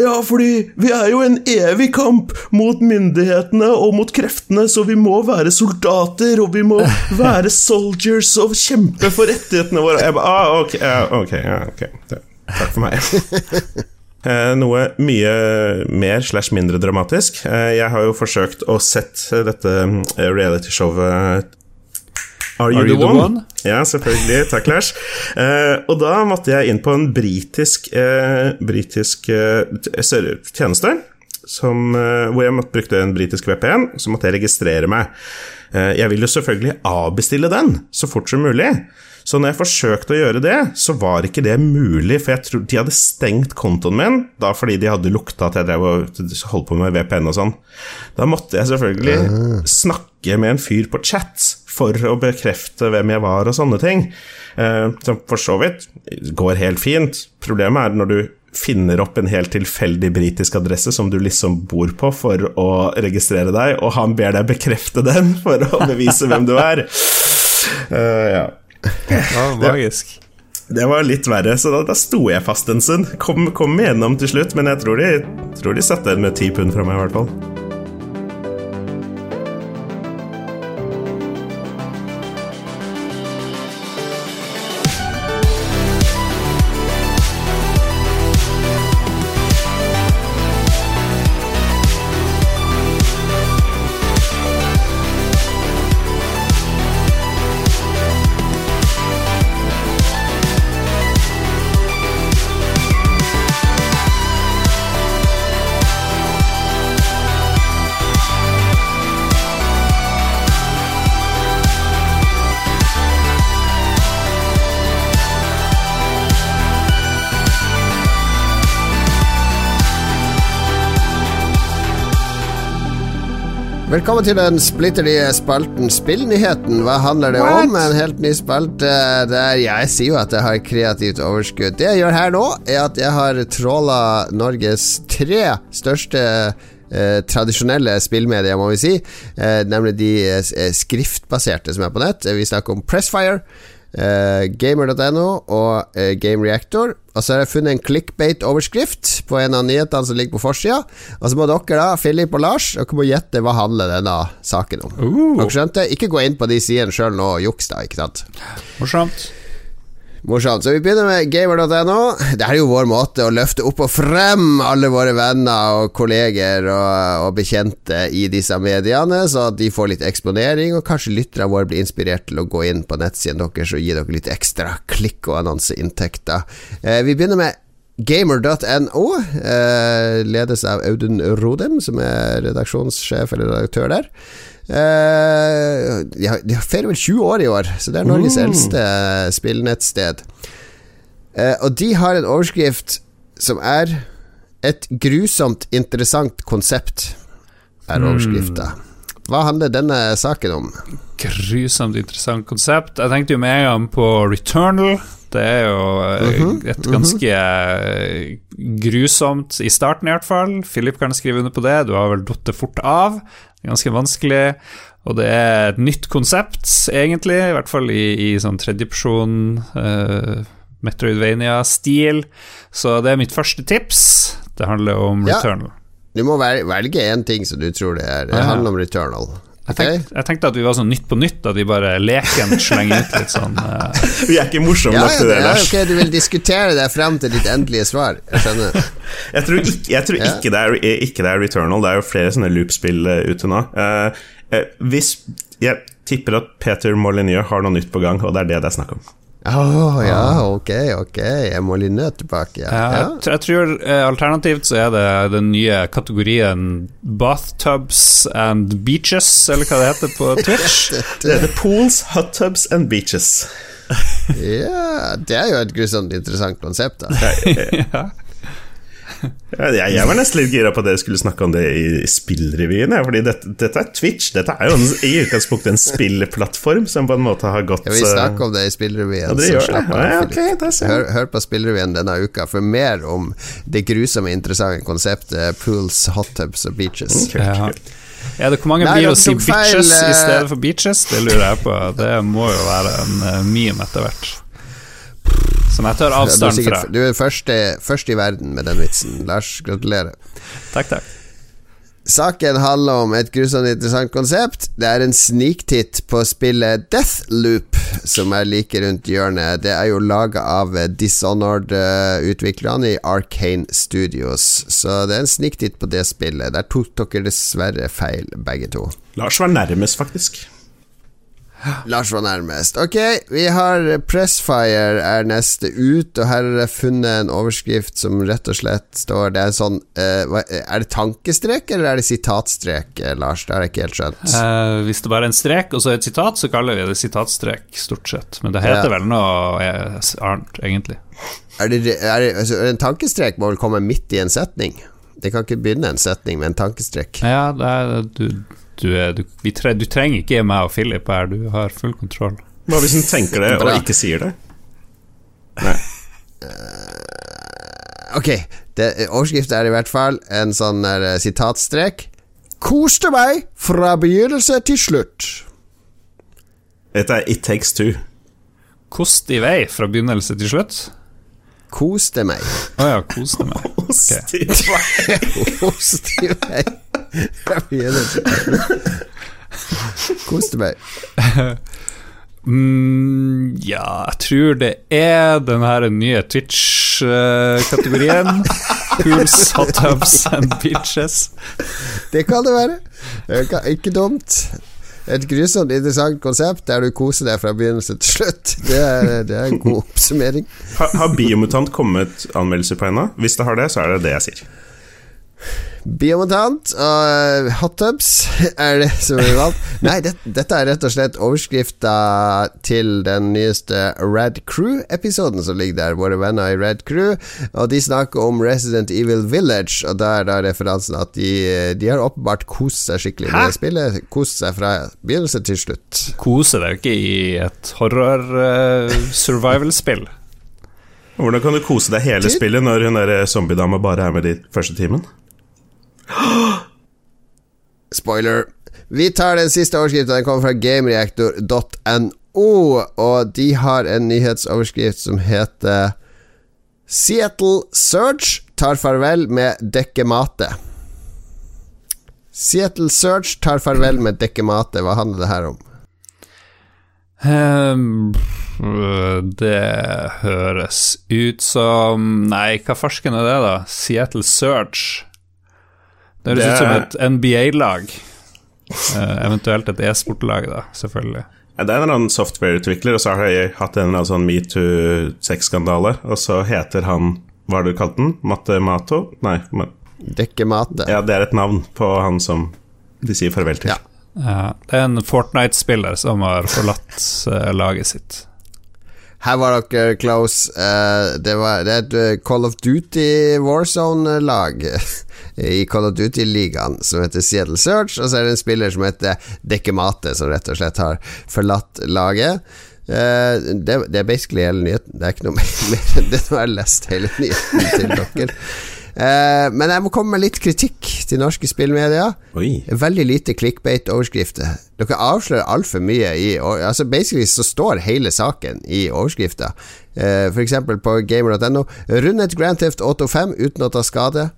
ja, fordi vi er jo en evig kamp mot myndighetene og mot kreftene, så vi må være soldater, og vi må være soldiers og kjempe for rettighetene våre. Jeg bare, ah, ok, ok, ok. Takk for meg. Eh, Noe mye mer slash mindre dramatisk. Eh, Jeg har jo forsøkt å sett dette eh, realityshowet Are You, the, one? Ja, selvfølgelig. Takk, Lars. Uh, og da måtte jeg inn på en britisk, uh, britisk uh, tjeneste, som, hvor jeg brukte en britisk VPN, så måtte jeg registrere meg. Jeg vil jo selvfølgelig avbestille den så fort som mulig. Så når jeg forsøkte å gjøre det, så var ikke det mulig, for jeg tror de hadde stengt kontoen min, da fordi de hadde lukta at jeg drev og holdt på med VPN og sånn. Da måtte jeg selvfølgelig snakke med en fyr på chat for å bekrefte hvem jeg var og sånne ting. Eh, som for så vidt går helt fint. Problemet er når du finner opp en helt tilfeldig britisk adresse som du liksom bor på for å registrere deg, og han ber deg bekrefte den for å bevise hvem du er. Uh, ja. Ja, magisk. Det var litt verre, så da, da sto jeg fast en stund. Kom, kom igjennom til slutt, men jeg tror de, tror de satte en med ti pund fra meg, i hvert fall. Velkommen til den splitter nye spalten Spillnyheten. Hva handler det om? En helt ny spalte der jeg sier jo at jeg har kreativt overskudd. Det jeg gjør her nå, er at jeg har tråla Norges tre største eh, tradisjonelle spillmedier, må vi si. Eh, nemlig de eh, skriftbaserte som er på nett. Vi snakker om Pressfire. Eh, gamer.no og eh, Game Reactor. Og så har jeg funnet en clickbait-overskrift på en av nyhetene som ligger på forsida. Og så må dere, da, Philip og Lars, dere må gjette hva handler denne saken om. Uh. Dere skjønte? Ikke gå inn på de sidene sjøl nå og juks, da, ikke sant? Morsomt. Morsomt. Så vi begynner med gamer.no. Det er jo vår måte å løfte opp og frem alle våre venner og kolleger og, og bekjente i disse mediene, så at de får litt eksponering, og kanskje lytterne våre blir inspirert til å gå inn på nettsiden deres og gi dere litt ekstra klikk- og annonseinntekter. Eh, vi begynner med Gamer.no eh, ledes av Audun Rodem, som er redaksjonssjef eller redaktør der. Eh, de, har, de feirer vel 20 år i år, så det er Norges Mm. eldste spillnettsted. Eh, og de har en overskrift som er 'Et grusomt interessant konsept', er overskrifta. Hva handler denne saken om? Grusomt interessant konsept. Jeg tenkte jo med en gang på Returnal. Det er jo eh, et ganske eh, grusomt, i starten i hvert fall. Philip kan skrive under på det. Du har vel datt det fort av. Ganske vanskelig. Og det er et nytt konsept, egentlig, i hvert fall i, i sånn tredjeperson uh, Metroidvania-stil. Så det er mitt første tips. Det handler om Ja. Returnal. Du må velge én ting som du tror det er. Det handler om Returnal. Jeg tenkte, jeg tenkte at vi var sånn Nytt på nytt, at vi bare lekent slenger ut litt sånn uh... Vi er ikke morsomme Ja, nok ja, til det, ja, Lars. Okay, du vil diskutere deg frem til ditt endelige svar. Jeg skjønner. Jeg tror, ikke, jeg tror Ja. ikke, det er, ikke det er Returnal. Det er jo flere sånne loop-spill eh, ute nå. Uh, uh, hvis Jeg tipper at Peter Molyneux har noe nytt på gang, og det er det det er snakk om. Å ja, ok, ok. Jeg må litt tilbake. Ja. Ja, jeg, jeg tror eh, alternativt så er det den nye kategorien bathtubs and beaches, eller hva det heter på Twitch. Det heter Pools, Hot Tubs and Beaches. ja, det er jo et grusomt interessant konsept, da. ja. Jeg, jeg var nesten litt gira på at dere skulle snakke om det i spillrevyen. ja, Fordi dette, dette er Twitch. Dette er jo en, i utgangspunktet en spillplattform som på en måte har gått ja, Vi snakker om det i Spillrevyen. Ja, så gjør det. slapp av, Ja, okay, hør, hør på Spillrevyen denne uka for mer om det grusomme, interessante konseptet pools, hot tubs og beaches. Kult, Ja. kult. Er det Hvor mange Nei, blir å si feil, bitches i eh. stedet for beaches? Det lurer jeg på. Det må jo være en eh, meme etter hvert. Som jeg tar Ja, du, avstand fra. du er første, først i verden med den vitsen. Lars, gratulerer. Takk, takk. Saken handler om et grusomt interessant konsept. Det er en sniktitt på spillet Deathloop, som er like rundt hjørnet. Det er jo laga av Dishonored-utviklerne i Arcane Studios. Så det er en sniktitt på det spillet. Der tok dere dessverre feil, begge to. Lars var nærmest, faktisk. Lars var nærmest. Ok, vi har Pressfire er neste ut, og her har jeg funnet en overskrift som rett og slett står Det er sånn eh, Er det tankestrek, eller er det sitatstrek, eh, Lars? Det har jeg ikke helt skjønt. Eh, hvis det bare er en strek og så et sitat, så kaller vi det sitatstrek, stort sett. Men det heter Ja. vel noe eh, annet, egentlig. Er det, er det, altså, en tankestrek må vel komme midt i en setning? Det kan ikke begynne en setning med en tankestrek. Ja, det er, du, du, er- du, vi tre, du trenger ikke meg og Philip her, du har full kontroll. Hva hvis hun tenker det og ikke sier det? Ok, det- overskriften er i hvert fall en sånn der, eh, sitatstrek. Koste meg fra begynnelse til slutt. Dette er It Takes Two. Kost i vei fra begynnelse til slutt. Koste meg. Å ja, koste meg. Koste meg i slutt. Koste meg. Mm, ja, jeg tror det er den her nye Twitch-kategorien. Pools, hot tubs and beaches. Det kan det være. Det ikke- ikke dumt. Et grusomt interessant konsept der du koser deg fra begynnelse til slutt. Det er, det er en god oppsummering. Har, har Biomutant kommet anmeldelser på ennå? Hvis det har det, så er det det jeg sier. Biomutant og eh, hot tubs er det som blir valgt. Nei, det, dette er rett og slett overskrifta til den nyeste Red Crew-episoden som ligger der. Våre venner i Red Crew. Og de snakker om Resident Evil Village, og da er da referansen at de, de har åpenbart kost seg skikkelig med Hæ? spillet. Kost seg fra begynnelse til slutt. Kose deg ikke i et horror-survival-spill. Hvordan kan du kose deg hele spillet når hun zombiedama bare er med de første timen? Spoiler. Vi tar den siste overskriften. Den kommer fra gamereactor.no. og de har en nyhetsoverskrift som heter Seattle Search tar farvel med Dekkemate. Seattle Search tar farvel med Dekkemate. Hva handler det her om? Um, det høres ut som Nei, hva farsken er det, da? Seattle Search. Det høres ut som et NBA-lag. Eh, eventuelt et e-sportlag, da, selvfølgelig. Ja, Det er en eller annen softwareutvikler, og så har jeg hatt en eller annen sånn metoo-sexskandale, og så heter han Hva har du kalt den? Matemato? Nei, ma Dekkemate. ja, det er et navn på han som de sier farvel til. Ja. Ja, det er en Fortnite-spiller som har forlatt eh, laget sitt. Her var dere close. Uh, det, var, det er et eh, Call of Duty Warzone-lag i Call of Duty-ligaen som heter Seattle Search, og så er det en spiller som heter Dekkemate, som rett og slett har forlatt laget. Uh, det, det er basically hele nyheten. Det er ikke noe mer enn det. Nå har lest hele nyheten til dere. Eh, men jeg må komme med litt kritikk til norske spillmedier. Oi. Veldig lite clickbait-overskrifter. Dere avslører altfor mye i Altså Basically så står hele saken i overskrifta. Eh, eksempel på gamer.no. Rundet Grand Theft Auto 5 uten å ta skade.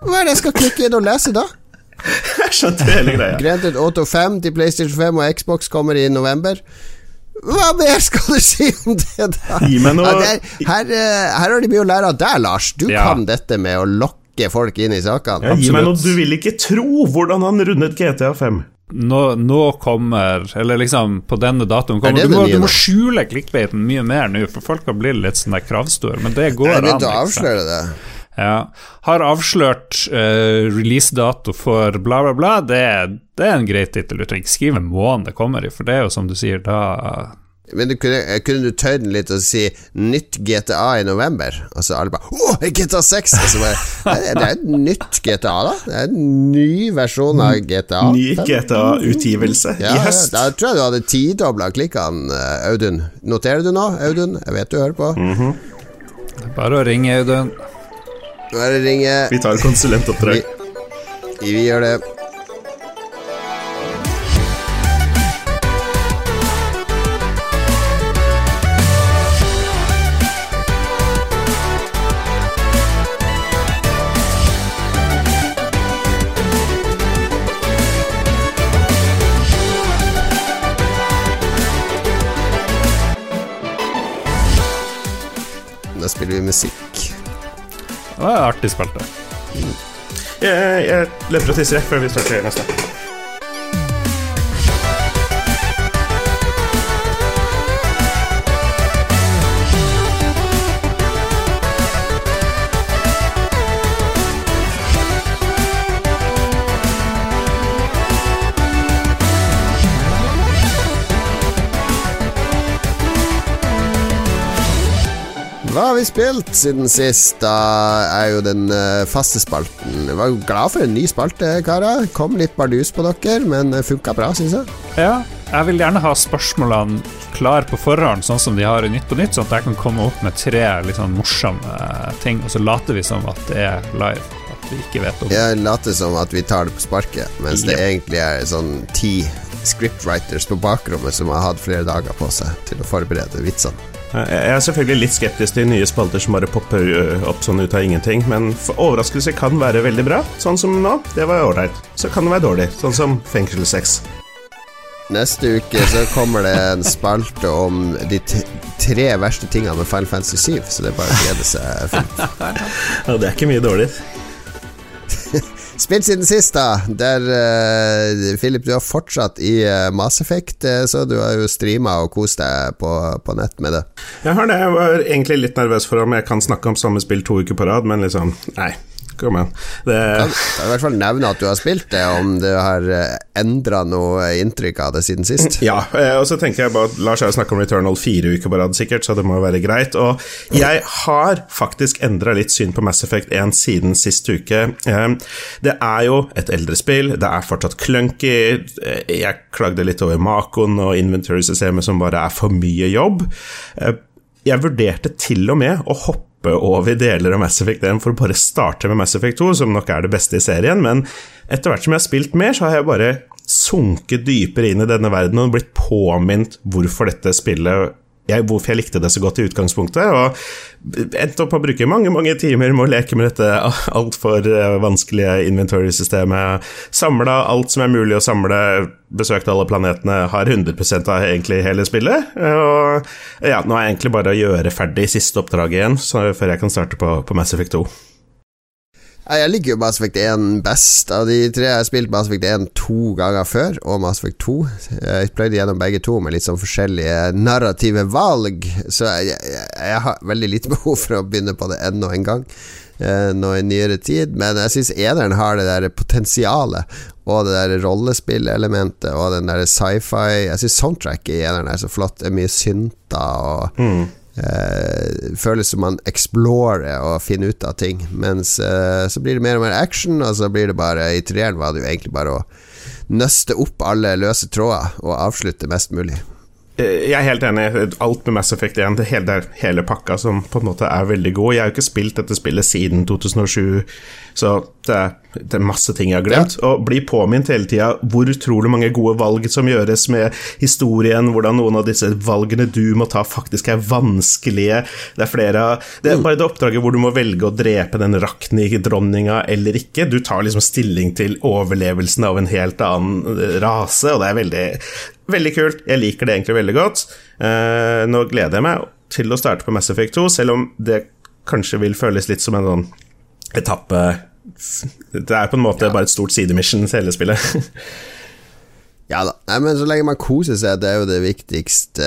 Hva er det jeg skal klikke inn og lese, da? Jeg skjønte hele greia. Grand Theft Auto 5 til PlayStation 5 og Xbox kommer i november. Hva mer skal du si om det, da? Gi meg noe- Ja, det er, her, eh, her har de mye å lære av deg, Lars. Du Ja. kan dette med å lokke folk inn i sakene. Ja, gi meg noe du vil ikke tro hvordan han rundet GTA 5. Nå, nå kommer Eller liksom, på denne datoen Er kommer det Du må, nye du må skjule klikkbeiten mye mer nå, for folk har blitt litt sånn der kravstore, men det går Jeg an. begynte å ikke sant? avsløre det. Ja. Har avslørt uh, releasedato for bla, bla, bla. Det, det er en grei tittel. Du trenger ikke skrive måneden det kommer i, for det er jo som du sier, da Men du kunne, eh, kunne du tøyd den litt og si 'nytt GTA i november'? Og så alle bare 'Å, GTA 6!' Altså, det er et nytt GTA, da. Det er en ny versjon av GTA. Ny GTA-utgivelse Ja, i ja, da tror jeg du hadde tidobla klikkene, eh, Audun. Noterer du nå, Audun? Jeg vet du hører på. Bare å ringe, Audun. Nå er det ringe. Vi tar konsulentoppdrag. Vi, vi gjør det. Da spiller vi musikk. Det var en artig spalte. Jeg, jeg løper og tisser jeg, før vi starter neste. Hva har vi spilt siden sist? Da er jo den eh, faste spalten. Jeg var jo glad for en ny spalte, karer. Kom litt bardus på dere, men det funka bra, syns jeg. Ja, jeg vil gjerne ha spørsmålene klar på forhånd, sånn som de har i Nytt på Nytt, sånn at jeg kan komme opp med tre litt sånn morsomme ting, og så later vi som at det er live. At vi ikke vet om. Jeg later som at vi tar det på sparket, mens det egentlig er sånn ti scriptwriters på bakrommet som har hatt flere dager på seg til å forberede vitsene. Jeg er selvfølgelig litt skeptisk til nye spalter som bare popper opp sånn ut av ingenting, men overraskelse kan være veldig bra, sånn som nå. Det var ålreit. Så kan det være dårlig, sånn som fengselssex. Neste uke så kommer det en spalte om de tre verste tingene med Final Fantasy 7, så det er bare å glede seg. Ja, det er ikke mye dårlig. Spilt siden sist, da. Der eh, Philip, du har fortsatt i uh, Mass Effect, uh, så du har jo streama og kost deg på, på nett med det. Jeg har det. Jeg var egentlig litt nervøs for om jeg kan snakke om samme spill to uker på rad, men liksom Nei, kom igjen. Det Kan kan i hvert fall nevne at du har spilt det, om du har uh, endra noe inntrykk av det siden sist. Ja, eh, og så tenker jeg bare at Lars har snakka om Returnal fire uker på rad, sikkert, så det må jo være greit. Og jeg har faktisk endra litt syn på Mass Effect 1 siden sist uke. Eh, Det er jo et eldre spill, det er fortsatt clunky. Eh, Jeg klagde litt over Makon og inventory-systemet som bare er for mye jobb. Eh, Jeg vurderte til og med å hoppe over deler av Mass Effect 1 for å bare starte med Mass Effect 2, som nok er det beste i serien, men etter hvert som jeg har spilt mer, så har jeg bare sunket dypere inn i denne verden og blitt påminnet hvorfor dette spillet jeg, hvorfor jeg likte det så godt i utgangspunktet. Og endte opp å bruke mange mange timer med å leke med dette altfor eh, vanskelige inventory-systemet. Samla alt som er mulig å samle, besøkt alle planetene, har 100 av egentlig hele spillet. Og ja, nå er jeg egentlig bare å gjøre ferdig siste oppdraget igjen, før jeg kan starte på, på Mass Effect 2. Jeg liker jo Mass Effect 1 best. Av de tre jeg har spilt Mass Effect 1 to ganger før, og Mass Effect 2. Jeg pløyde gjennom begge to med litt sånn forskjellige narrative valg, så jeg, jeg, jeg har veldig lite behov for å begynne på det ennå en gang. Eh, nå i nyere tid, men jeg syns eneren har det der potensialet og det der rollespillelementet og den der sci-fi Jeg syns soundtracket i eneren er så flott. Det er mye synter og mm eh, føles som man explorer og finner ut av ting. Mens eh, så blir det mer og mer action, og så blir det bare I var det jo egentlig bare å nøste opp alle løse tråder og avslutte mest mulig. Eh, jeg er helt enig. Alt med Mass Effect 1, det hele, hele, pakka som på en måte er veldig god. Jeg har jo ikke spilt dette spillet siden 2007, så det er, det er masse ting jeg har glemt. Ja. Og blir påminnet hele tida hvor utrolig mange gode valg som gjøres med historien, hvordan noen av disse valgene du må ta, faktisk er vanskelige. Det er flere Det er mm. bare det oppdraget hvor du må velge å drepe den Rakni-dronninga eller ikke. Du tar liksom stilling til overlevelsen av en helt annen rase, og det er veldig Veldig kult. Jeg liker det egentlig veldig godt. Uh, nå gleder jeg meg til å starte på Mass Effect 2, selv om det kanskje vil føles litt som en sånn etappe Det er på en måte ja. bare et stort sidemission, til hele spillet. Ja da. Men så lenge man koser seg, det er jo det viktigste.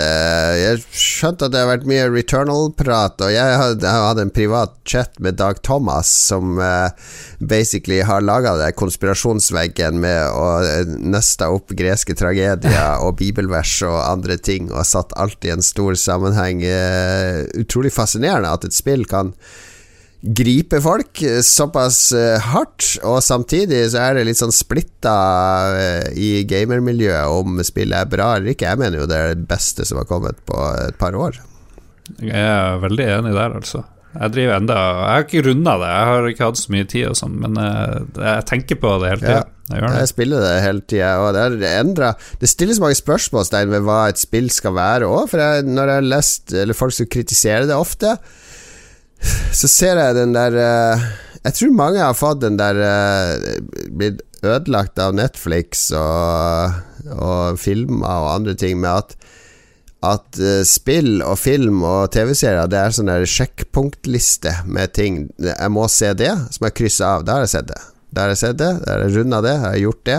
Jeg skjønte at det har vært mye Returnal-prat, og jeg hadde en privat chat med Dag Thomas, som uh, basically har laga konspirasjonsveggen med å uh, nøste opp greske tragedier og bibelvers og andre ting, og satt alt i en stor sammenheng. Uh, utrolig fascinerende at et spill kan gripe folk såpass uh, hardt, og samtidig så er det litt sånn splitta uh, i gamermiljøet om spillet er bra eller ikke. Jeg mener jo det er det beste som har kommet på et par år. Jeg er veldig enig der, altså. Jeg driver enda Jeg har ikke runda det, jeg har ikke hatt så mye tid og sånn, men jeg, eh, jeg, tenker på det hele tida. Ja, jeg, jeg, spiller det hele tida, og det er endra Det stilles mange spørsmålstegn ved hva et spill skal være òg, for jeg, når jeg har lest Eller folk som kritiserer det ofte, så ser jeg den der uh, Jeg tror mange har fått den der uh, Blitt ødelagt av Netflix og, og filmer og andre ting med at at uh, spill og film og TV-serier Det er sånn der sjekkpunktliste med ting. Jeg må se det, som jeg krysser av. Da har jeg sett det. Da har jeg sett det, da har jeg runda det, har jeg gjort det.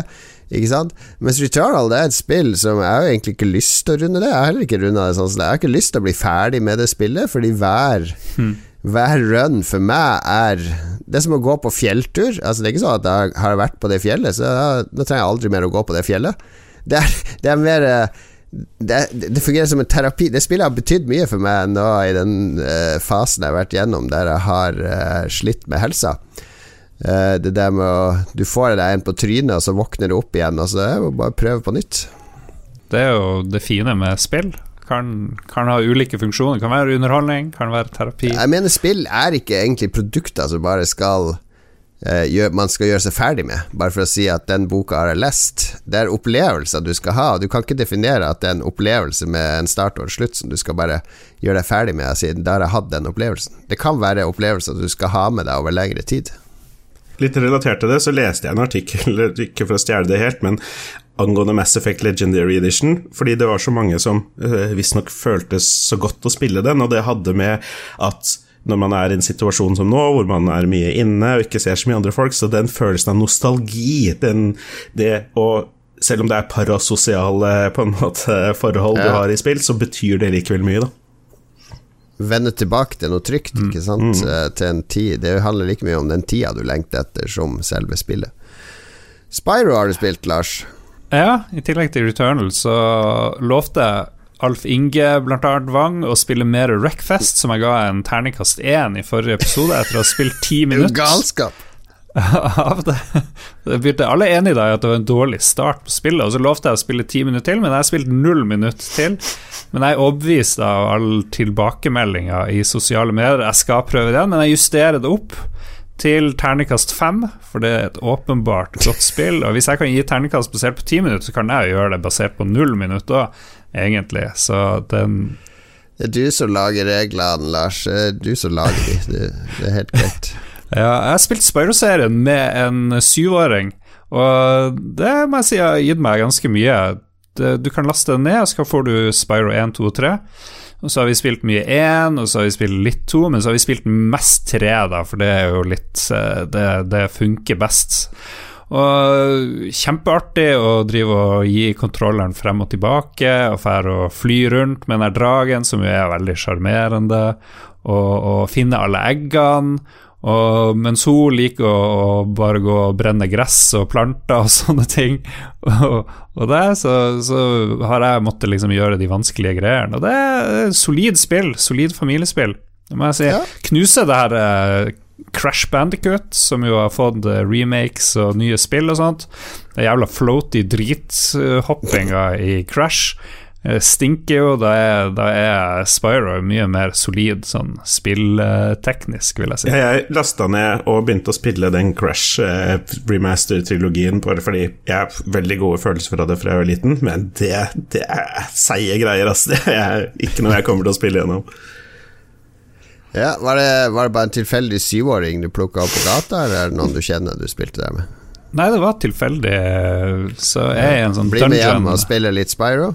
Ikke sant? Mens Returnal det er et spill som jeg har egentlig ikke lyst til å runde det. Jeg har heller ikke runda det sånn som det. Jeg har ikke lyst til å bli ferdig med det spillet, fordi hver hmm hver run for meg er Det er som å gå på fjelltur. Altså Det er ikke sånn at jeg har vært på det fjellet, så da trenger jeg aldri mer å gå på det fjellet. Det er, det er mer det, det, fungerer som en terapi. Det spillet har betydd mye for meg nå i den uh, fasen jeg har vært gjennom der jeg har uh, slitt med helsa. Uh, det der med å Du får deg en på trynet, og så våkner du opp igjen, og så er det bare prøve på nytt. Det er jo det fine med spill. Kan, kan, ha ulike funksjoner. Kan være underholdning, kan være terapi. Jeg mener spill er ikke egentlig produkter som bare skal eh, gjør, man skal gjøre seg ferdig med, bare for å si at den boka har jeg lest. Det er opplevelser du skal ha. Du kan ikke definere at det er en opplevelse med en start og en slutt som du skal bare gjøre deg ferdig med. Siden da har jeg hatt den opplevelsen. Det kan være opplevelser du skal ha med deg over lengre tid. Litt relatert til det, så leste jeg en artikkel, ikke for å stjele det helt, men angående Mass Effect Legendary Edition, fordi det var så mange som uh, visstnok føltes så godt å spille den, og det hadde med at når man er i en situasjon som nå, hvor man er mye inne og ikke ser så mye andre folk, så den følelsen av nostalgi, den, det å Selv om det er parasosiale på en måte forhold ja. du har i spill, så betyr det likevel mye, da. Vende tilbake til noe trygt, mm. ikke sant, mm. Eh, til en tid. Det handler like mye om den tida du lengter etter, som selve spillet. Spyro har du spilt, Lars. Ja, i tillegg til Returnal så lovte Alf Inge blant annet Wang å spille mer Wreckfest, som jeg ga en terningkast én i forrige episode, etter å ha spilt ti minutter. Galskap! det begynte alle enige i at det var en dårlig start på spillet, og så lovte jeg å spille ti minutter til, men jeg har spilt null minutter til. Men jeg er overbevist av alle tilbakemeldinger i sosiale medier. Jeg skal prøve det, men jeg justerer det opp til terningkast fem, for det er et åpenbart godt spill. Og hvis jeg kan gi terningkast basert på ti minutter, så kan jeg jo gjøre det basert på null minutter, egentlig. Så den Det er du som lager reglene, Lars. Det er du som lager de. Det, det er helt greit. Ja, jeg har spilt Spyro-serien med en syvåring, og det må jeg si har gitt meg ganske mye. Du kan laste den ned, og så får du Spyro 1, 2 og 3. Og så har vi spilt mye én, og så har vi spilt litt to, men så har vi spilt mest tre, da, for det er jo litt eh, Det, det funker best. Og kjempeartig å drive og gi kontrolleren frem og tilbake, og fære og fly rundt med den dragen, som jo er veldig sjarmerende, og, og finne alle eggene. Og mens hun liker å, bare gå og brenne gress og planter og sånne ting, og, og det, så, så, har jeg måttet liksom gjøre de vanskelige greiene. Og det er solid spill, solid familiespill. Det må jeg si. Ja. Knuse det her eh, Crash Bandicut, som jo har fått eh, remakes og nye spill og sånt. Det er jævla floaty drithoppinga i Crash Eh, stinker jo. Da er, da er Spyro mye mer solid sånn spillteknisk, vil jeg si. Jeg lasta ned og begynte å spille den Crash eh, remaster-trilogien bare fordi jeg har veldig gode følelser fra det fra jeg var liten, men det, det er seige greier, altså. Det er ikke noe jeg kommer til å spille gjennom. Ja, var det, var det bare en tilfeldig syvåring du plukka opp på gata, eller er det noen du kjenner du spilte der med? Nei, det var tilfeldig. Så jeg er i en sånn Bli med hjem og spille litt Spyro?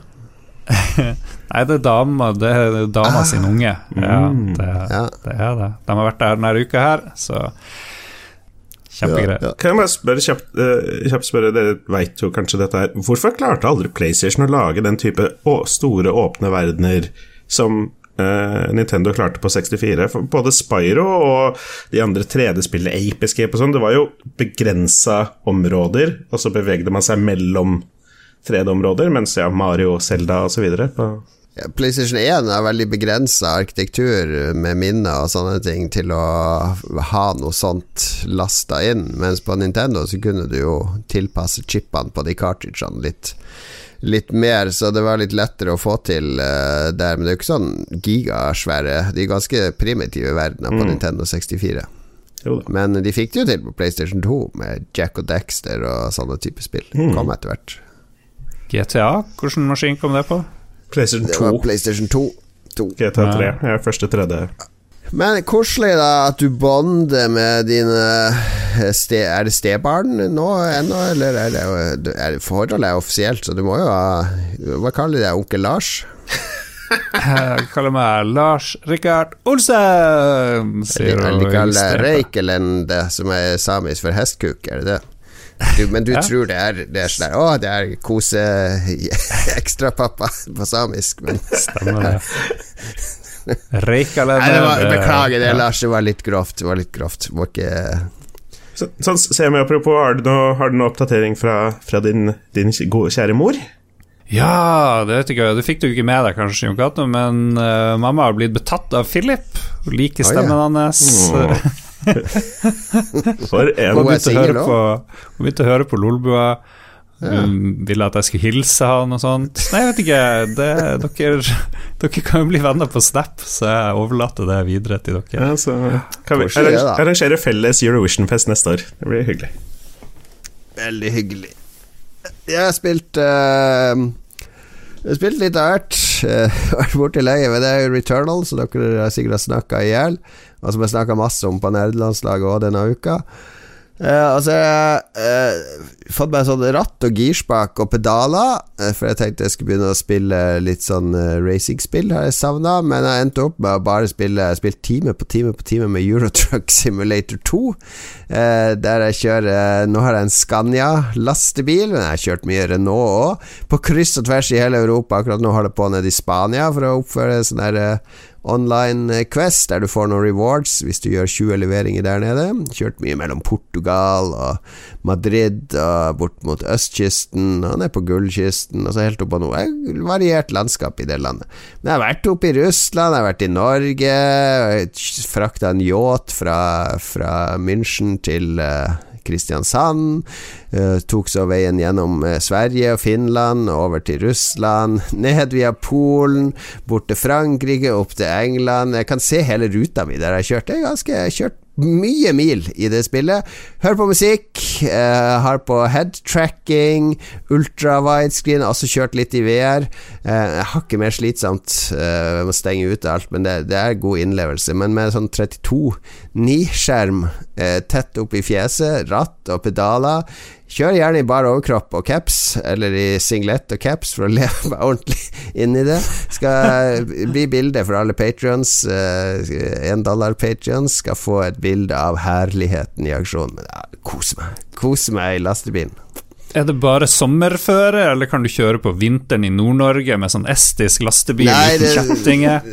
Nei, det er dama, det er dama ah. sin unge. Ja, mm. det, ja. det, er det. De har vært der denne uka her, så Kjempegreier. Ja, ja. Kan jeg bare spørre kjapt, kjapt spørre, dere veit jo kanskje dette her Hvorfor klarte aldri PlayStation å lage den type å, store, åpne verdener som uh, Nintendo klarte på 64? For både Spyro og de andre 3D-spillene, Ape Escape og sånn, det var jo begrensa områder, og så bevegde man seg mellom 3D-områder, mens ja, Mario, Zelda osv. PlayStation 1 har veldig begrensa arkitektur med minner og sånne ting til å ha noe sånt lasta inn, mens på Nintendo så kunne du jo tilpasse chipene på de cartridgene litt, litt mer, så det var litt lettere å få til uh, der. Men det er jo ikke sånn gigasvære De er ganske primitive verdener på mm. Nintendo 64. Men de fikk det jo til på PlayStation 2 med Jack og Dexter og sånne type spill. Mm. Kom etter hvert. GTA, hvilken maskin kom det på? PlayStation 2. Det var PlayStation 2. 2. GTA 3 ja. første 3D. Men koselig da at du bonder med dine eh, ste, Er det stebarn nå ennå, eller er det, er forholdet er offisielt, så du må jo ha Hva kaller de deg, onkel Lars? Jeg kaller meg Lars Rikard Olsen, sier du. De kaller Reikelende, som er samisk for hestkuk, er det det? Du, men du ja. tror det er, det er sånn Å, det er kose ekstrapappa på samisk, men Stemmer det. Reikale Nei, det var, Beklager det, ja. Lars. Det var litt grovt. Det var litt grovt. Må ikke så, sånn, se meg apropos, har du noen noe oppdatering fra, fra din, din, gode, kjære mor? Ja, det vet jeg ikke. Det fikk du ikke med deg, kanskje, Jon Cato, men uh, mamma har blitt betatt av Philip. Liker stemmen oh, yeah. hans. Mm. For en begynte, å høre på, begynte å høre på Lolbua. Hun ville at jeg skulle hilse han og sånt. Nei, jeg vet ikke. Det, dere, dere, kan jo bli venner på Snap, så jeg overlater det videre til dere. Ja, så kan vi arrangere felles Eurovision-fest neste år. Det blir hyggelig. Veldig hyggelig. Jeg har spilt uh, Jeg har spilt litt av hvert. Vært borti lenge, men det er jo Returnal, så dere sikkert har snakka i hjel og som jeg snakka masse om på nerdelandslaget òg denne uka. Uh, altså, jeg uh, fått meg sånn ratt og girspak og pedaler, uh, for jeg tenkte jeg skulle begynne å spille litt sånn uh, racingspill, har jeg savna, men jeg endte opp med å bare spille Spilt time på time på time med Eurotruck Simulator 2, der jeg kjører Nå har jeg en Scania-lastebil, men jeg har kjørt mye Renault òg, på kryss og tvers i hele Europa. Akkurat nå holder jeg på nede i Spania for å oppføre sånn der online eh, Quest, der du får noen rewards hvis du gjør 20 leveringer der nede. Kjørt mye mellom Portugal og Madrid og bort mot østkysten og ned på Gullkysten, og helt opp noe variert landskap i det landet. Men jeg har vært oppe i Russland, jeg har vært i Norge, frakta en yacht fra, fra München til uh, Kristiansand. Uh, tok så veien gjennom uh, Sverige og Finland, over til Russland, ned via Polen, bort til Frankrike, opp til England. Jeg kan se hele ruta mi der jeg har kjørt. Jeg har ganske, jeg har kjørt mye mil i det spillet. Hør på musikk, eh, har på headtracking, ultra widescreen, også kjørt litt i VR. Eh, hakket mer slitsomt, eh, må stenge ut alt, men det, det, er god innlevelse. Men med sånn 32-9-skjerm eh, tett opp i fjeset, ratt og pedaler Kjør gjerne i bar overkropp og caps, eller i singlet og caps, for å leve meg ordentlig inn i det. Skal bli bilde for alle patrions. Én uh, dollar patrions skal få et bilde av herligheten i aksjonen. Men ja, kos meg. Kos meg i lastebilen. Er det bare sommerføre, eller kan du kjøre på vinteren i Nord-Norge med sånn estisk lastebil Nei, uten kjettinger?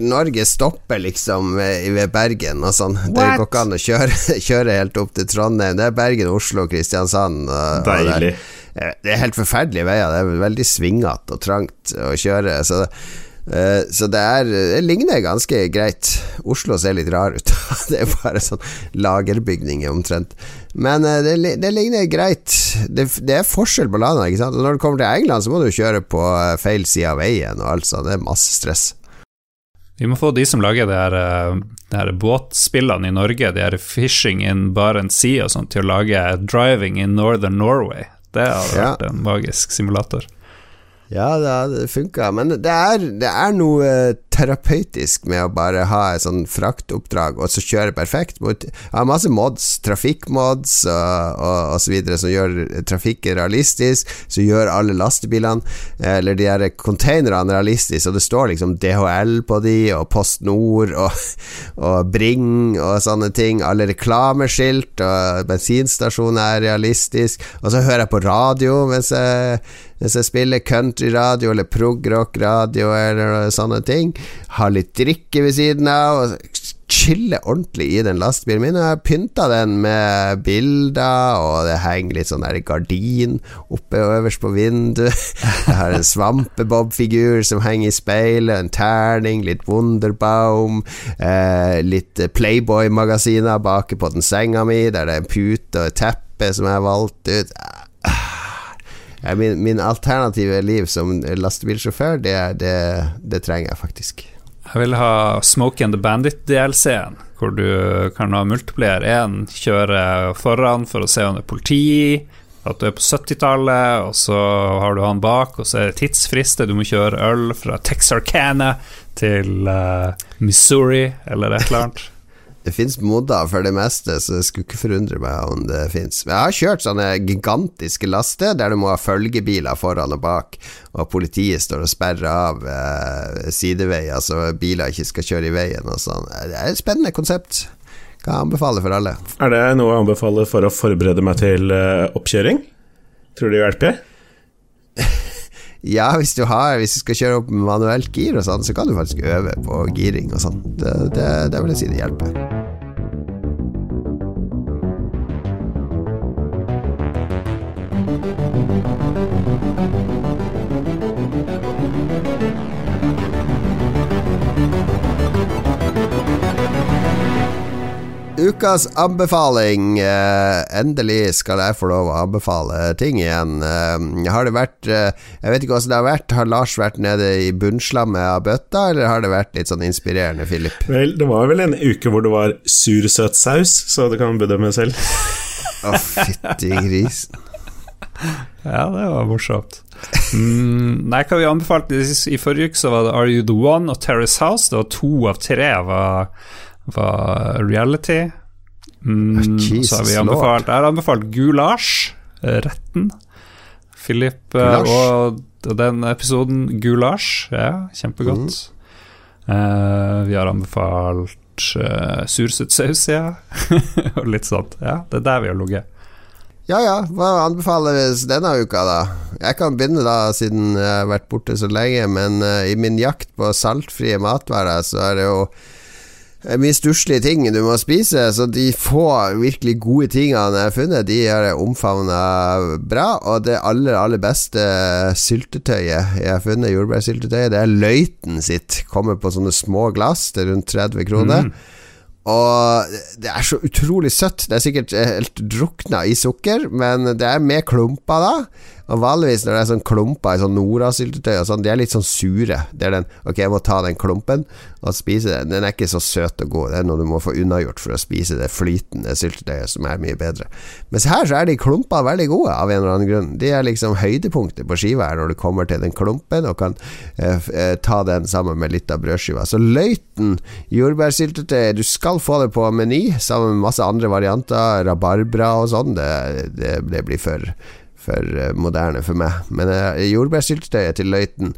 Norge stopper liksom ved Bergen og sånn. Det går ikke an å kjøre, kjøre, helt opp til Trondheim. Det er Bergen, Oslo, Kristiansand. Og, Deilig. Og det, det, er helt forferdelige veier. Det er veldig svingete og trangt å kjøre. Så, uh, så det, er, det ligner ganske greit. Oslo ser litt rar ut. det er bare sånn lagerbygninger omtrent. Men det, det, ligner greit. Det, det er forskjell på landene. Når du kommer til England, så må du kjøre på eh, feil side av veien og alt sånt. Det er masse stress. Vi må få de som lager de her, eh, de her båtspillene i Norge, de her Fishing in Barents Sea og sånt, til å lage Driving in Northern Norway. Det hadde ja. vært en magisk simulator. Ja, det funka, men det er, det er, noe terapeutisk med å bare ha et sånn fraktoppdrag og så kjøre perfekt. Jeg har masse mods, trafikkmods og, og, så videre, som gjør trafikken realistisk, som gjør alle lastebilene, eller de her containerne realistiske, og det står liksom DHL på de, og Post Nord og, og Bring og sånne ting. Alle reklameskilt og bensinstasjoner er realistisk, og så hører jeg på radio mens jeg hvis jeg spiller countryradio eller prog-rock-radio eller sånne ting, har litt drikke ved siden av og chiller ordentlig i den lastebilen min. Jeg har pynta den med bilder, og det henger litt sånn der gardin oppe og øverst på vinduet. Jeg har en svampebob-figur som henger i speilet, en terning, litt Wunderbaum, eh, litt Playboy-magasiner bak på den senga mi, der det er en pute og et teppe som jeg har valgt ut. Min, min, alternative liv som lastebilsjåfør, det, det, det, trenger jeg faktisk. Jeg vil ha Smoke and the Bandit-DLC-en, hvor du kan ha multiplier. Én kjøre foran for å se om det er politi, at du er på 70-tallet, og så har du han bak, og så er det tidsfrister, Du må kjøre øl fra Texarkana til uh, Missouri, eller et eller annet. Det fins modder for det meste, så det skulle ikke forundre meg om det fins. Jeg har kjørt sånne gigantiske laster der du må ha følgebiler foran og bak, og politiet står og sperrer av eh, sideveier så biler ikke skal kjøre i veien og sånn. Det er et spennende konsept. Kan anbefale for alle. Er det noe jeg anbefaler for å forberede meg til uh, oppkjøring? Tror du det hjelper? Ja, hvis du, har, hvis du skal kjøre opp manuelt gir og sånn, så kan du faktisk øve på giring og. Det, det, det vil jeg si det hjelper. Ukas anbefaling. Uh, endelig skal jeg få lov å anbefale ting igjen. Uh, har det vært uh, Jeg vet ikke hvordan det har vært. Har Lars vært nede i bunnslammet av bøtta, eller har det vært litt sånn inspirerende, Philip? Vel, det var vel en uke hvor det var sur, søt saus, så det kan bedømme selv. Å, oh, fytti grisen. Ja, det var morsomt. Mm, nei, hva vi anbefalte i forrige uke, så var det Are You The One og Terrace House. Det var to av tre var var reality. Mm, så har vi anbefalt Jeg har anbefalt Gulasj, eh, retten. Philip eh, og, den episoden Gulasj, ja, kjempegodt. Mm. Uh, vi har anbefalt uh, sursuttsaus, ja. og litt sånt. Ja, det er der vi har ligget. Ja ja, hva anbefales denne uka, da? Jeg kan begynne, da, siden jeg har vært borte så lenge. Men uh, i min jakt på saltfrie matvarer, så er det jo mye stusslige ting du må spise, så de få virkelig gode tingene jeg har funnet, de har jeg omfavna bra. Og det aller, aller beste syltetøyet jeg har funnet, jordbærsyltetøyet, det er Løiten sitt. Kommer på sånne små glass til rundt 30 kroner. Mm. Og det er så utrolig søtt. Det er sikkert helt drukna i sukker, men det er med klumper, da. Og vanligvis når det er sånn klumper i sånn Nora-syltetøy og sånn, de er litt sånn sure. Det er den Ok, jeg må ta den klumpen og spise den. Den er ikke så søt og god. Det er noe du må få unnagjort for å spise det flytende syltetøyet, som er mye bedre. Mens her så er de klumpene veldig gode, av en eller annen grunn. De er liksom høydepunktet på skiva her når du kommer til den klumpen og kan eh, eh, ta den sammen med litt av brødskiva. Så Løiten jordbærsyltetøy, du skal få det på Meny sammen med masse andre varianter, rabarbra og sånn. Det, det, det blir for for eh, moderne for meg. Men uh, jordbærsyltetøyet til Løiten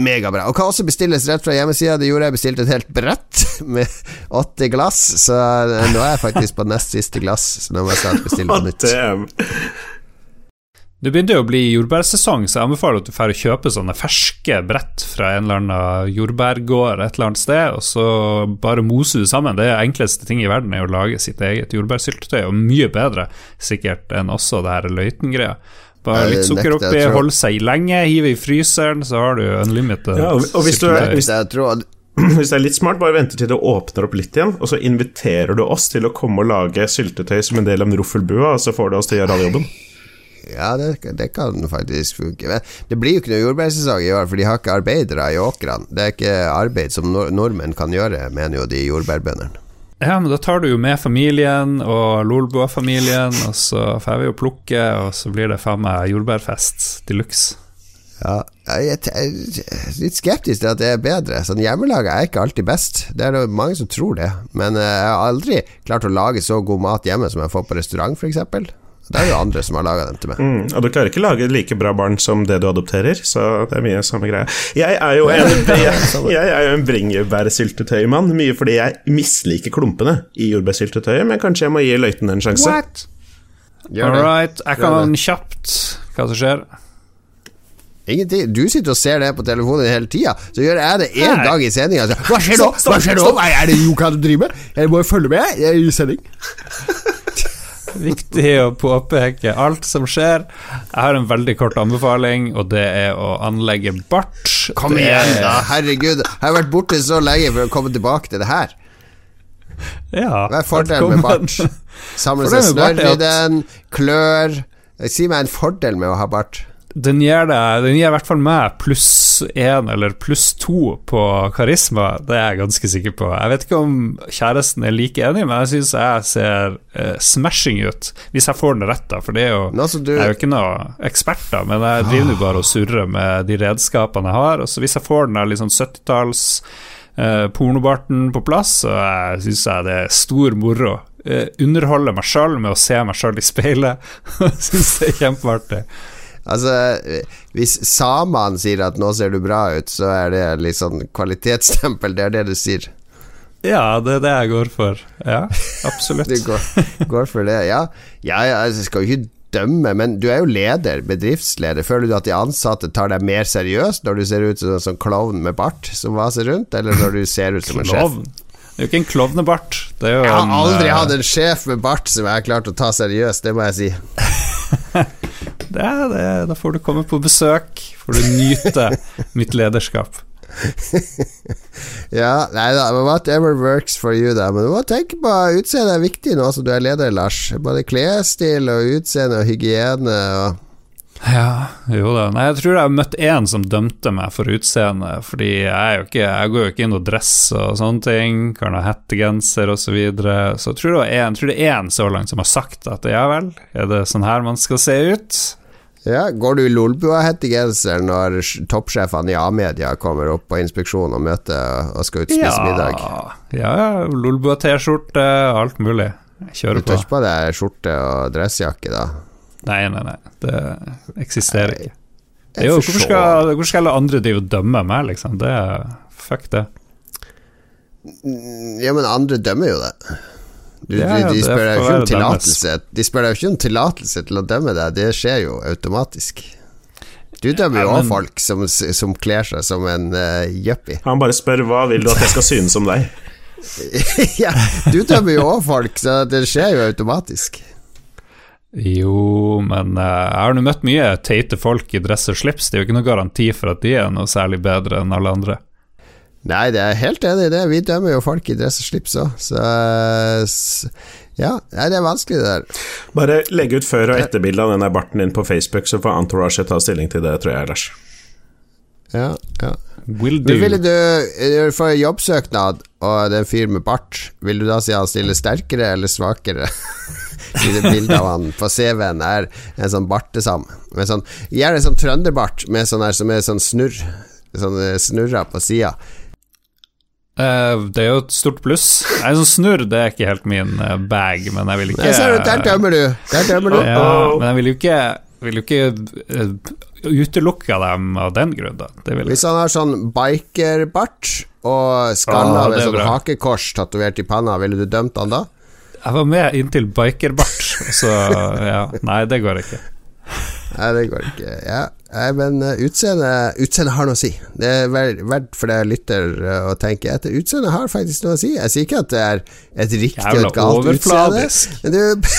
Megabra. Og kan også bestilles rett fra hjemmesida. Det gjorde jeg, bestilte et helt brett med åtte glass. Så eh, nå er jeg faktisk på nest siste glass, så nå må jeg snart bestille på nytt. Det begynner jo å bli jordbærsesong, så jeg anbefaler at du får kjøpe sånne ferske brett fra en eller annen jordbærgård et eller annet sted, og så bare mose det sammen. Det enkleste ting i verden er å lage sitt eget jordbærsyltetøy, og mye bedre sikkert enn også det her løytengreia. Bare litt sukker oppi, holde seg lenge, hive i fryseren, så har du unlimited ja, og hvis du er, hvis, hvis det er litt smart, bare venter til det åpner opp litt igjen, og så inviterer du oss til å komme og lage syltetøy som en del av en roffelbua, og så får du oss til å gjøre all jobben. Ja, det, det, kan faktisk funke. Men det blir jo ikke noe jordbærsesong i år, for de har ikke arbeidere i åkrene. Det er ikke arbeid som nord nordmenn kan gjøre, mener jo de jordbærbøndene. Ja, men da tar du jo med familien og Lolbua-familien, og så får vi jo plukke, og så blir det faen meg jordbærfest de luxe. Ja, jeg er litt skeptisk til at det er bedre. Sånn Hjemmelaga er ikke alltid best. Det er det mange som tror det. Men eh, jeg har aldri klart å lage så god mat hjemme som jeg får på restaurant, f.eks. Det er jo andre som har laga dem til meg. Mm, og du klarer ikke å lage like bra barn som det du adopterer, så det er mye samme greia. Jeg er jo en, jeg, jeg er jo en bringebærsyltetøymann, mye fordi jeg misliker klumpene i jordbærsyltetøyet, men kanskje jeg må gi løyten en sjanse. What? All right, jeg kan kjapt hva som skjer. Ingenting. Du sitter og ser det på telefonen hele tida, så gjør jeg det én dag i sendinga. Hva skjer nå? Hva skjer nå? Hva er det Joka du driver med? Jeg må følge med, jeg er i sending. Viktig å påpeke alt som skjer. Jeg har en veldig kort anbefaling, og det er å anlegge bart. Kom igjen, da. Herregud. Jeg har vært borte så lenge for å komme tilbake til det her. Ja, Hva er fordelen med bart? Samle seg snørr i den, klør Si meg en fordel med å ha bart. Den gir, det, den gir i hvert fall meg pluss én eller pluss to på karisma. Det er jeg ganske sikker på. Jeg vet ikke om kjæresten er like enig, men jeg syns jeg ser uh, smashing ut. Hvis jeg får den rett, da. For det er jo, du... jeg er jo ikke noen ekspert, da, men jeg driver jo bare og surrer med de redskapene jeg har. Og så hvis jeg får den der litt sånn 70-talls uh, pornobarten på plass, så syns jeg det er stor moro. Uh, underholde meg sjøl med å se meg sjøl i speilet. syns det er kjempeartig. Altså, hvis samene sier at 'nå ser du bra ut', så er det litt sånn kvalitetsstempel. Det er det du sier. Ja, det er det jeg går for. Ja, absolutt. du går, går, for det, ja. ja jeg skal jo ikke dømme, men du er jo leder, bedriftsleder. Føler du at de ansatte tar deg mer seriøst når du ser ut som en sånn klovn med bart som vaser rundt, eller når du ser ut som en sjef? Det er jo ikke en klovnebart. jeg har aldri en, hatt en sjef med bart som jeg har klart å ta seriøst, det må jeg si. det, det, da får du komme på besøk, får du nyte mitt lederskap. ja, nei da, whatever works for you, da. Men du må tenke på utseendet er viktig nå som du er leder, Lars. Både klesstil og utseende og hygiene og ja, jo da. Nei, jeg tror jeg har møtt én som dømte meg for utseendet, fordi jeg, jo ikke, jeg går jo ikke inn og dress og sånne ting, kan ha hettegenser osv. Så, videre. så jeg tror det, en, tror det er én så langt som har sagt at ja vel, er det sånn her man skal se ut? Ja, Går du i Lolbua-hettegenser når toppsjefene i A-media kommer opp på inspeksjon og møter og skal ut spise ja, middag? Ja, Lolbua-T-skjorte, alt mulig. Kjører på. Du tar ikke på deg skjorte og dressjakke, da? Nei, nei, nei. Det eksisterer ikke. Det jo, hvorfor, skal, hvorfor skal alle andre drive og dømme meg, liksom? Det Fuck det. Ja, men andre dømmer jo det. Du, ja, de, de, spør deg jo ikke om tillatelse De spør deg jo ikke om tillatelse til å dømme deg, det skjer jo automatisk. Du dømmer jo òg folk som, som kler seg som en uh, yuppie. Han bare spør hva vil du at jeg skal synes om deg? ja, du dømmer jo òg folk, så det skjer jo automatisk. Jo, men uh, jeg har nå møtt mye teite folk i dress og slips. Det er jo ikke noe garanti for at de er noe særlig bedre enn alle andre. Nei, det er helt enig i det. Vi dømmer jo folk i dress og slips òg, så Ja, nei, det er vanskelig, det der. Bare legg ut før- og etterbilde av den der barten din på Facebook, så får Entourage ta stilling til det, tror jeg, Lars. Ja, ja. Will do. Men ville du eh, få jobbsøknad og det er en fyr med bart, vil du da si han stiller sterkere eller svakere? I det bildet av han på CV-en er en sånn bartesam. Med sånn, gjerne sånn trønderbart med sånn her som er sånn snurr. Sånn snurra på sida. Eh, det er jo et stort pluss. Nei, sånn snurr det er ikke helt min eh, bag, men jeg vil ikke Der ser der dømmer du! Der dømmer du. Ja, men jeg vil jo ikke, vil jo ikke eh, utelukke dem av den grunn. Det. Hvis han har sånn bikerbart og skalla med sånn bra. hakekors tatovert i panna, ville du dømt han da? Jeg var med inntil bikerbart, så ja. Nei, det går ikke. Nei, det går ikke. Ja, Nei, men utseendet utseende har noe å si. Det er verdt for deg lytter lytte å tenke etter. Utseende har faktisk noe å si. Jeg sier ikke at det er et riktig og et galt utseende, men du,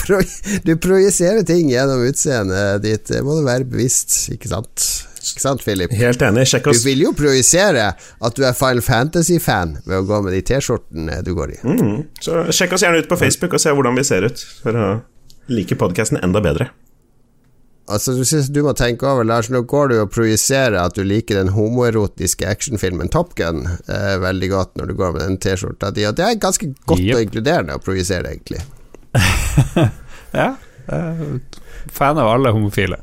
du projiserer ting gjennom utseendet ditt. Det må du være bevisst, ikke sant? Ikke sant, Philip? Helt enig. Sjekk oss. Du vil jo projisere at du er Final Fantasy-fan ved å gå med de T-skjortene du går i. Mm. Så sjekk oss gjerne ut på Facebook og se hvordan vi ser ut, for å like podkasten enda bedre. Altså, du synes du må tenke over, Lars, nå går du og projiserer at du liker den homoerotiske actionfilmen Top Gun eh, veldig godt når du går med den T-skjorta di, og det er ganske godt yep. og inkluderende å projisere, egentlig. Ja. eh, fan av alle homofile.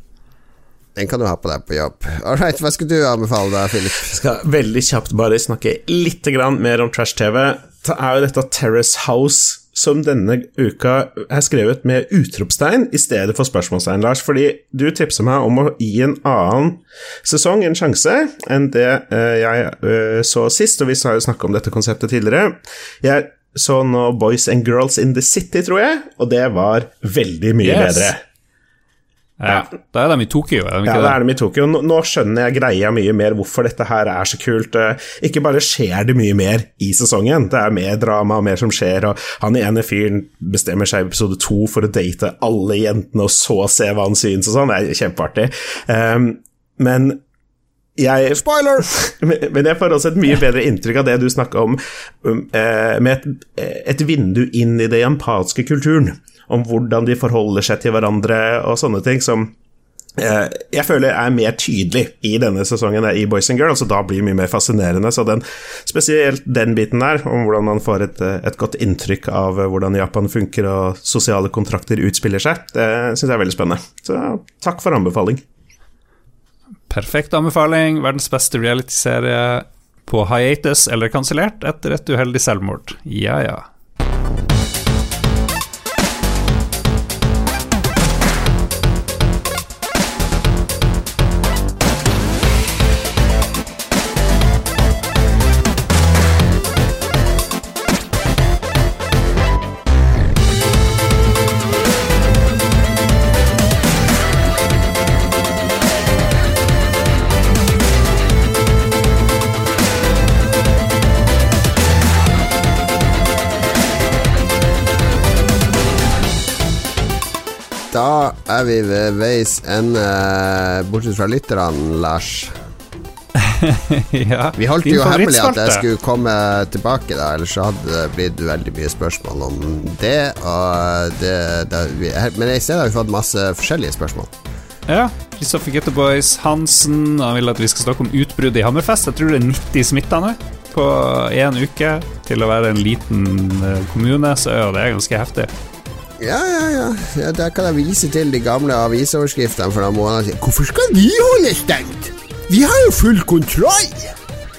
Den kan du ha på deg på jobb. All right, hva skal du anbefale da, Philip? skal veldig kjapt bare snakke litt grann mer om trash-TV. Det er jo dette Terrace House som denne uka er skrevet med utropstegn i stedet for spørsmålstegn, Lars. Fordi du tipser meg om å gi en annen sesong en sjanse enn det eh, jeg eh, så sist, og vi har jo snakka om dette konseptet tidligere. Jeg så nå Boys and Girls in the City, tror jeg, og det var veldig mye Yes. bedre. Ja. Da er de i Tokyo, er de Ja, ikke det er det? de i Tokyo. Nå, nå skjønner jeg greia mye mer hvorfor dette her er så kult. Eh, Ikke bare skjer det mye mer i sesongen, det er mer drama og mer som skjer, og han ene fyren bestemmer seg i episode to for å date alle jentene, og så se hva han syns og sånn. Det er kjempeartig. Um, men jeg Spoiler! men jeg får også et mye bedre inntrykk av det du snakka om, um, eh, med et, et vindu inn i den japanske kulturen. Om hvordan de forholder seg til hverandre og sånne ting som eh, jeg føler er mer tydelig i denne sesongen i Boys and Girls, og da blir det mye mer fascinerende. Så den, spesielt den biten der, om hvordan man får et, eh, et godt inntrykk av eh, hvordan Japan funker og sosiale kontrakter utspiller seg, det syns jeg er veldig spennende. Så takk for anbefaling. Perfekt anbefaling. Verdens beste realityserie på hiatus eller kansellert etter et uheldig selvmord. Ja, ja. Da er vi ved veis ende, bortsett fra lytterne, Lars. ja. Vi holdt jo hemmelig at jeg skulle komme tilbake, da, ellers hadde det blitt veldig mye spørsmål om det. Det, det men i stedet har vi fått masse forskjellige spørsmål. Ja. Kristoffer Getterboys Hansen han vil at vi skal snakke om utbruddet i Hammerfest. Jeg tror det er 90 smitta nå på én uke. Til å være en liten eh, kommune, så er jo det ganske heftig. Ja, ja, ja. ja der kan jeg vise til de gamle avisoverskriftene noen måneder siden. Hvorfor skal vi holde stengt? Vi har jo full kontroll!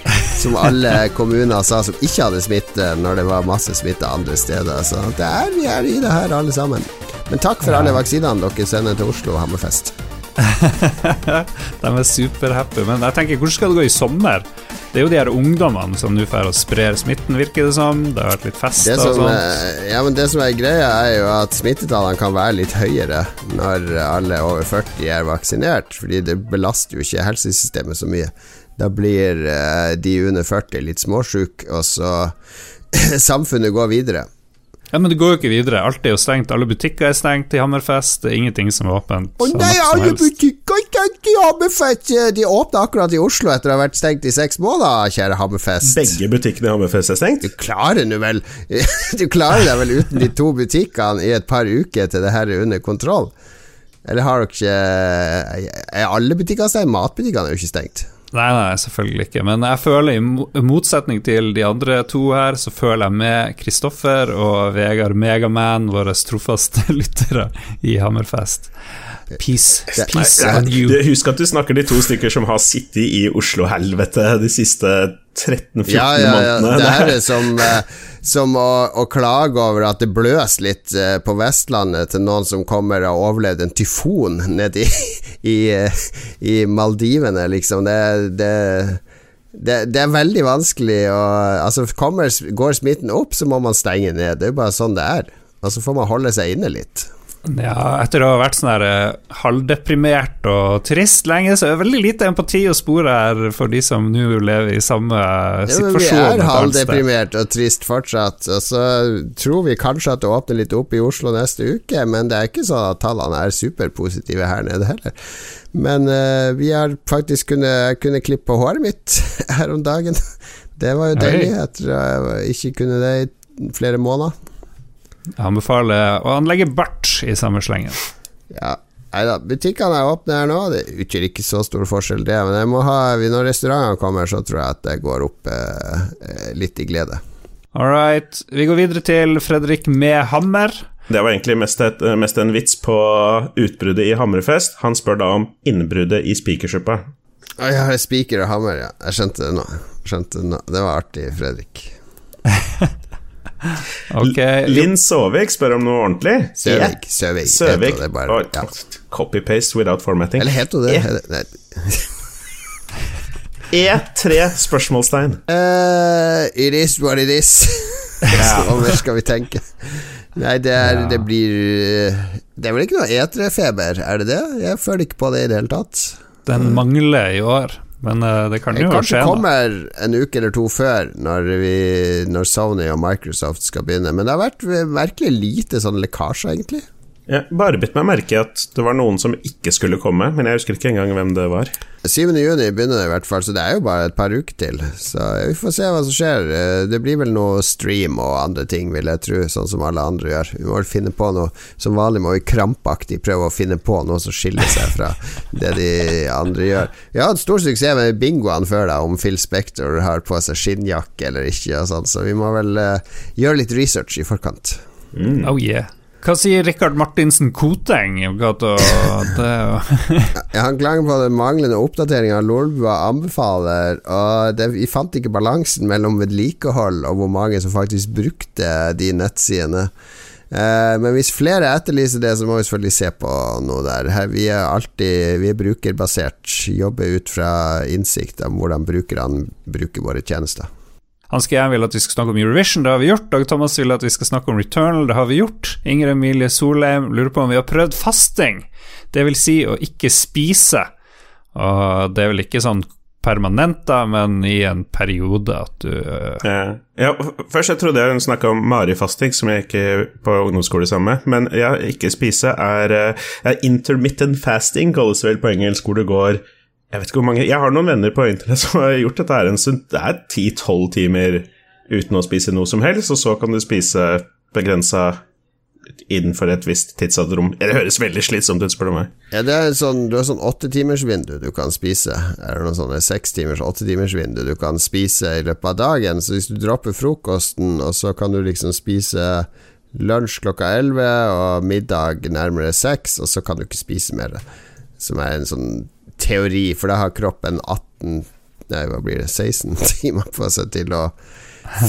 Som alle kommuner sa som ikke hadde smitte, når det var masse smitte andre steder. Så det er, vi er i det her, alle sammen. Men takk for alle vaksinene dere sender til Oslo og Hammerfest. De er superhappy. Men jeg tenker, hvordan skal det gå i sommer? Det er jo de her ungdommene som nå får og sprer smitten, virker det som. Det har vært litt fest fester og sånt. Er, ja, men det som er greia, er jo at smittetallene kan være litt høyere når alle over 40 er vaksinert, fordi det belaster jo ikke helsesystemet så mye. Da blir eh, de under 40 litt småsjuke, og så Samfunnet går videre. Ja, Men det går jo ikke videre. Alt er jo stengt. Alle butikker er stengt i Hammerfest. Det er ingenting som er åpent. Å nei, alle butikker er stengt i Hammerfest! De åpna akkurat i Oslo etter å ha vært stengt i seks måneder, kjære Hammerfest. Begge butikkene i Hammerfest er stengt? Du klarer nå vel Du klarer deg vel uten de to butikkene i et par uker til det her er under kontroll? Eller har dere ikke Er alle butikker stengt? Matbutikkene er jo ikke stengt. Nei, nei, selvfølgelig ikke. Men jeg føler, i motsetning til de andre to her, så føler jeg med Kristoffer og Vegard Megaman, våre trofaste lyttere i Hammerfest. Peace, peace Nei, on you. det- Husk at du snakker de to stykker som har sittet i Oslo-helvete de siste 13-14 Ja, ja, ja. månedene. Det her er som, eh, som å, å klage over at det bløs litt eh, på Vestlandet til noen som kommer og har overlevd en tyfon nede i, i, eh, i Maldivene, liksom. Det, det, det, det er veldig vanskelig å Altså, går smitten opp, så må man stenge ned. Det er jo bare sånn det er. Og så får man holde seg inne litt. Ja, etter å ha vært sånn her eh, halvdeprimert og trist lenge, så er det veldig lite empati å spore her for de som nå lever i samme situasjon. Ja, men vi er halvdeprimert og trist fortsatt, og så tror vi kanskje at det åpner litt opp i Oslo neste uke, men det er ikke sånn at tallene er superpositive her nede heller. Men uh, vi har faktisk kunnet, kunnet klippe håret mitt her om dagen. Det var jo deilig, etter å ikke kunne det i flere måneder. Jeg anbefaler å anlegge bart i samme slengen. Ja, Nei da, butikkene er åpne her nå. Det utgjør ikke så stor forskjell, det. Men jeg må ha, når restaurantene kommer, så tror jeg at det går opp eh, eh, litt i glede. All right. Vi går videre til Fredrik med hammer. Det var egentlig mest, et, mest en vits på utbruddet i Hammerfest. Han spør da om innbruddet i Spikersuppa. Å, ja, spiker og hammer, ja. Jeg skjønte det nå. Skjønte det nå. Det var artig, Fredrik. Ok. Linn Søvik spør om noe ordentlig. Søvik. Søvik. Søvik. bare. Ja. Copy-paste without formatting. Eller heter hun det? E E3 spørsmålstegn. Uh, it is what it is. Hva mer skal vi tenke? Nei, det, er, Ja. det blir Det er vel ikke noe E3-feber, er det det? Jeg føler ikke på det i det hele tatt. Den mangler i år, men eh, det kan jo Kanskje skje. Kanskje kommer en uke eller to før, når, vi, når Sony og Microsoft skal begynne. Men det har vært merkelig lite sånn lekkasjer, egentlig. Jeg bare bitt meg merke at det var noen som ikke skulle komme, men jeg husker ikke engang hvem det var. 7. juni begynner det i hvert fall, så det er jo bare et par uker til. Så vi får se hva som skjer. Eh, Det blir vel noe stream og andre ting, vil jeg tro, sånn som alle andre gjør. Vi må vel finne på noe Som vanlig må vi krampaktig prøve å finne på noe som skiller seg fra det de andre gjør. Vi har hatt stor suksess med bingoene før, da, om Phil Spector har på seg skinnjakke eller ikke, og sånn, så vi må vel uh, gjøre litt research i forkant. Oh yeah. Hva sier Rikard Martinsen Koteng? Han klager på den manglende oppdateringa Lolbua anbefaler, og det, vi fant ikke balansen mellom vedlikehold og hvor mange som faktisk brukte de nettsidene. Eh, men hvis flere etterlyser det, så må vi selvfølgelig se på noe der. Her, vi er alltid Vi er brukerbasert, jobber ut fra innsikt om hvordan brukerne bruker våre tjenester. Han skal vil at vi skal snakke om Eurovision, det har vi gjort. Dag Thomas vil at vi skal snakke om Returnal, det har vi gjort. Inger Emilie Solheim lurer på om vi har prøvd fasting, det vil si å ikke spise. Og det er vel ikke sånn permanent, da, men i en periode at du Eh, ja, først jeg trodde jeg snakka om marifasting, som jeg gikk på ungdomsskole sammen med, men ja, ikke spise er, eh, er intermittent fasting, kalles vel på engelsk, hvor du går Jeg vet ikke hvor mange Jeg har noen venner på internett som har gjort dette her en stund. Det er 10-12 timer uten å spise noe som helst, og så kan du spise begrensa innenfor et visst tidsrom. Det høres veldig slitsomt ut, spør du meg. Ja, det er sånn, du har sånn åttetimersvindu du kan spise. Eller noe sånn sekstimers, åttetimersvindu du kan spise i løpet av dagen. Så hvis du dropper frokosten, og så kan du liksom spise lunsj klokka elleve og middag nærmere seks, og så kan du ikke spise mer. Som er en sånn teori, for da har kroppen 18 Nei, hva blir det? 16 timer på seg til å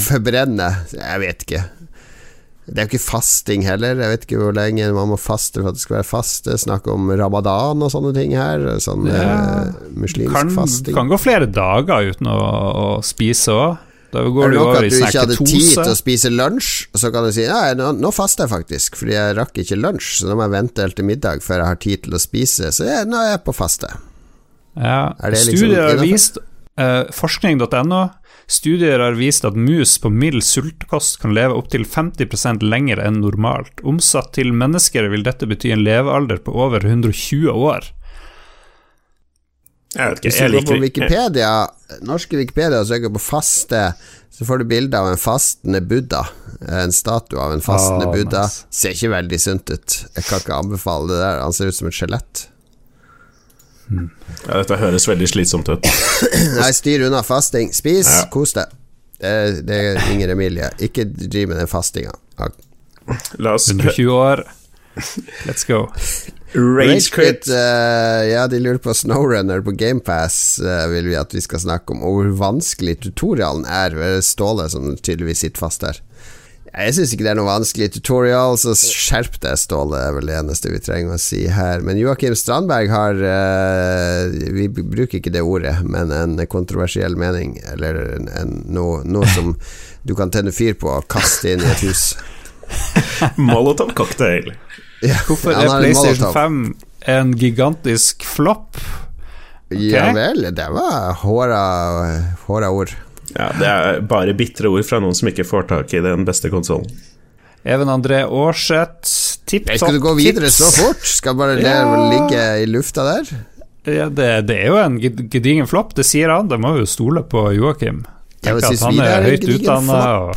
forbrenne. Jeg vet ikke. Det er jo ikke fasting heller. Jeg vet ikke hvor lenge man må faste for at det skal være faste. Snakk om ramadan og sånne ting her. Sånn Ja. eh, muslimsk kan, fasting. kan gå flere dager uten å, å spise òg. Da går det du nok over at i du ikke hadde tid til å spise lunsj, så kan du si Nei, nå, nå faster jeg faktisk, fordi jeg rakk ikke lunsj, så nå må jeg vente helt til middag før jeg har tid til å spise. Så jeg, nå er jeg på faste. Ja. Liksom Studier har vist uh, Forskning.no Studier har vist at mus på mild sultkost kan leve opptil 50% lenger enn normalt. Omsatt til mennesker vil dette bety en levealder på over 120 år. Jeg vet ikke, Hvis du jeg går på liker Wikipedia, norske Wikipedia og søker på faste, så får du bilde av en fastende Buddha. En statue av en fastende oh, Buddha. nice. Ser ikke veldig sunt ut. Jeg kan ikke anbefale det der. Han ser ut som et skjelett. Ja, Dette høres veldig slitsomt ut. Nei, styr unna fasting. Spis, Ja. kos deg. Det, er- det er Inger Emilie. Ikke driv med den fastinga. La oss 120 år. Let's go. Rage Quit. eh, ja, de lurer på Snowrunner på GamePass, uh, vil vi at vi skal snakke om, og hvor vanskelig tutorialen er. Ståle som tydeligvis sitter fast her. Jeg syns ikke det er noe vanskelig tutorial, så skjerp deg, Ståle, er vel det eneste vi trenger å si her. Men Joakim Strandberg har eh, Vi bruker ikke det ordet, men en kontroversiell mening, eller en, en, noe, noe som du kan tenne fyr på og kaste inn i et hus. Molotov cocktail. Ja, Hvorfor er PlayStation Molotov. 5 en gigantisk flopp? Ja vel, det var håra, håra ord. Ja, Det er bare bitre ord fra noen som ikke får tak i den beste konsollen. Even André Aarseth, tipp Nei, Skal du gå videre så fort? Skal bare det Ja. ligge i lufta der? Ja, det, det er jo en gedigen flopp, det sier han. Det må jo stole på Joakim. Tenker at han er er høyt utdanna og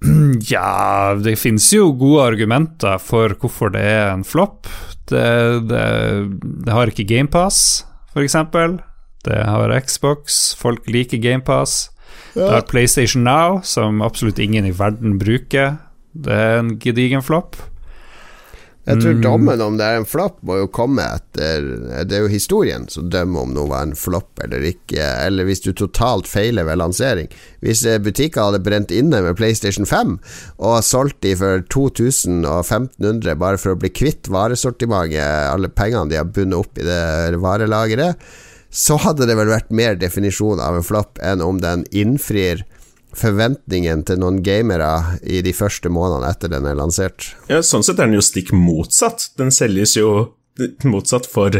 Ja, det finnes jo gode argumenter for hvorfor det er en flopp. Det, det, det har ikke GamePass, f.eks. Det har Xbox. Folk liker GamePass. Det har PlayStation Now, som absolutt ingen i verden bruker. Det er en gedigen flopp. Jeg tror Mm. dommen om det er en flopp, må jo komme etter Det er jo historien som dømmer om noe var en flopp eller ikke, eller hvis du totalt feiler ved lansering. Hvis eh, butikker hadde brent inne med PlayStation 5 og solgt de for 2000 og 1500 bare for å bli kvitt varesortimentet, alle pengene de har bundet opp i det varelageret, så hadde det vel vært mer definisjon av en flopp enn om den innfrir forventningen til noen gamere i de første månedene etter den er lansert. Ja, Sånn sett er den jo stikk motsatt. Den selges jo motsatt for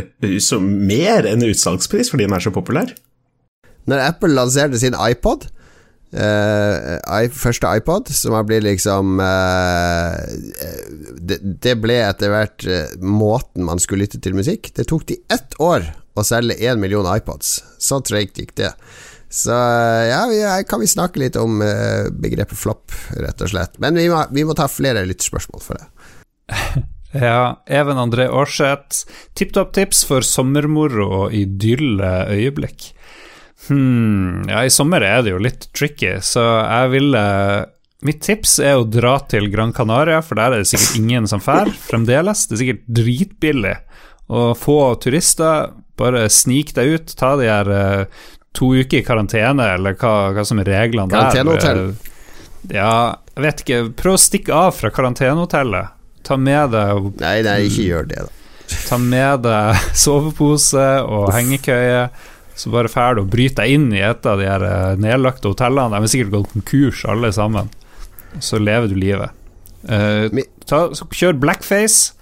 mer enn utsalgspris fordi den er så populær. Når Apple lanserte sin iPod eh, Første iPod Som har blitt liksom eh, det, det ble etter hvert eh, måten man skulle lytte til musikk. Det tok de ett år å selge én million iPods. Så treigt gikk det. Så eh, ja, vi, kan vi snakke litt om eh, begrepet flopp, rett og slett. Men vi må, vi må ta flere lyttspørsmål for det. Ja, Even André Aarseth. Tipp topp tips for sommermoro og idylle øyeblikk. Hm, ja, i sommer er det jo litt tricky, så jeg ville Mitt tips er å dra til Gran Canaria, for der er det sikkert ingen som fær fremdeles. Det er sikkert dritbillig. Og få turister, bare snik deg ut, ta de her uh, to uker i karantene, eller hva, hva som er reglene der. Karantenehotell. Ja, jeg vet ikke. Prøv å stikke av fra karantenehotellet. Ta med deg Nei, nei, ikke gjør det, da. Ta med deg sovepose og hengekøye, så bare drar du og bryter deg inn i et av de her eh, nedlagte hotellene. De er sikkert gått konkurs, alle sammen. Så lever du livet. Uh, ta, så kjør blackface,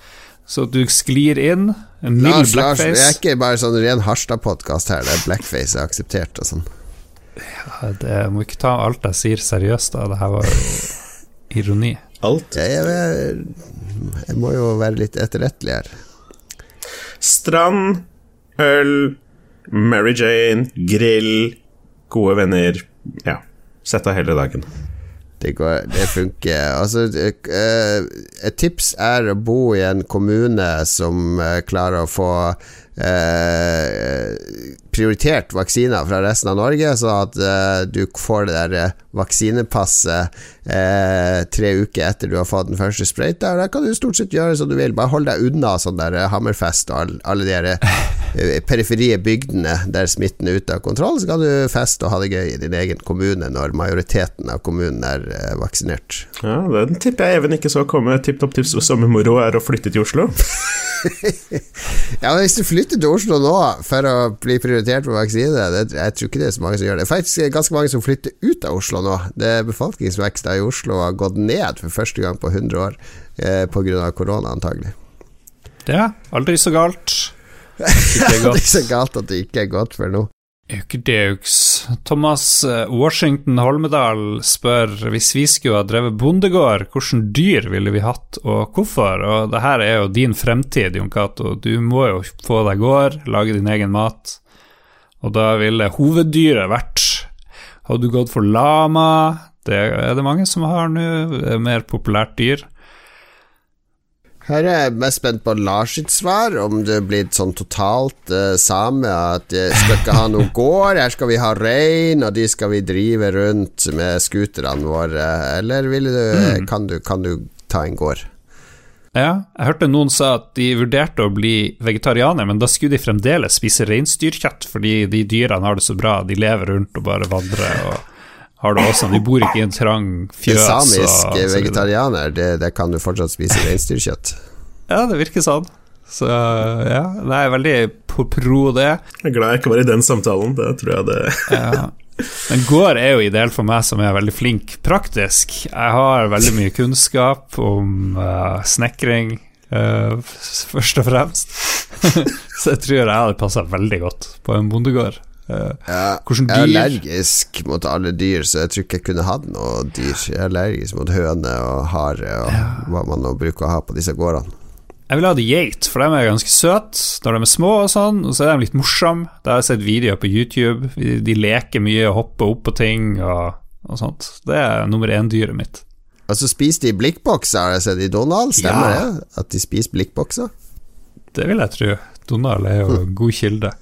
så du sklir inn. En mild Lars, Lars, det er ikke bare sånn ren Harstad-podkast her, det er blackface er akseptert og sånn. Ja, det må ikke ta alt jeg sier seriøst, da. Det her var ironi. Alt. Jeg, jeg, jeg må jo være litt etterrettelig her. Strand, øl, Mary Jane, grill, gode venner. Ja. Sett av hele dagen. Det, går, det funker. Altså, eh, et tips er å bo i en kommune som eh, klarer å få eh, prioritert vaksiner fra resten av Norge, så at du får det der vaksinepasset tre uker etter du har fått den første sprøyta. Da kan du stort sett gjøre som du vil. Bare hold deg unna sånn der Hammerfest og alle de eh, periferie bygdene der smitten er ute av kontroll. Så kan du feste og ha det gøy i din egen kommune når majoriteten av kommunen er eh, vaksinert. Ja, Den tipper jeg Even ikke så komme. Tipp topp tips for sommermoro er å flytte til Oslo. Ja, men Hvis du flytter til Oslo nå for å bli prioritert for vaksine det, Jeg tror ikke det er så mange som gjør det. Faktisk er faktisk ganske mange som flytter ut av Oslo nå. Det Befolkningsveksten i Oslo har gått ned for første gang på 100 år eh, pga. korona, antagelig. Ja, aldri så galt. Det er ikke så galt at det ikke er godt for nå. Eukedeux. Thomas eh, Washington Holmedal spør hvis vi skulle ha drevet bondegård, hvilke dyr ville vi hatt, og hvorfor? Og det her er jo din fremtid, Jon Cato. Du må jo få deg gård, lage din egen mat. Og da ville hoveddyret vært Hadde du gått for lama? Det er det mange som har nå. Er mer populært dyr. Her er jeg mest spent på Lars sitt svar, om det blir sånn totalt uh, same at jeg skal ikke ha noen gård, her skal vi ha rein, og de skal vi drive rundt med scooterne våre, eller du, mm. kan, du, kan, du, ta en gård? Ja, jeg hørte noen sa at de vurderte å bli vegetarianer, men da skulle de fremdeles spise reinsdyrkjøtt, fordi de dyrene har det så bra, de lever rundt og bare vandrer. og har det også. De bor ikke i en trang fjøs. Samisk og, vegetarianer, det, det, kan du fortsatt spise reinsdyrkjøtt? Ja, det virker sånn. Så ja, det er veldig på pro det. Jeg er glad jeg ikke var i den samtalen, det tror jeg det ja. Men gård er jo ideelt for meg som er veldig flink praktisk. Jeg har veldig mye kunnskap om uh, snekring, uh, først og fremst. Så jeg tror jeg hadde passa veldig godt på en bondegård. Uh, ja, jeg er allergisk mot alle dyr, så jeg tror ikke jeg kunne hatt noe dyr. Jeg er allergisk mot høne og hare og ja. hva man nå bruker å ha på disse gårdene. Jeg vil ha det geit, for de er ganske søte når de er små, og sånn Og så er de litt morsomme. Da har jeg sett videoer på YouTube. De leker mye og hopper opp på ting og, og sånt. Det er nummer én-dyret mitt. Og så spiser de blikkbokser, har jeg sett i Donald. Stemmer ja. det? At de spiser blikkbokser? Det vil jeg tro. Donald er jo en god kilde.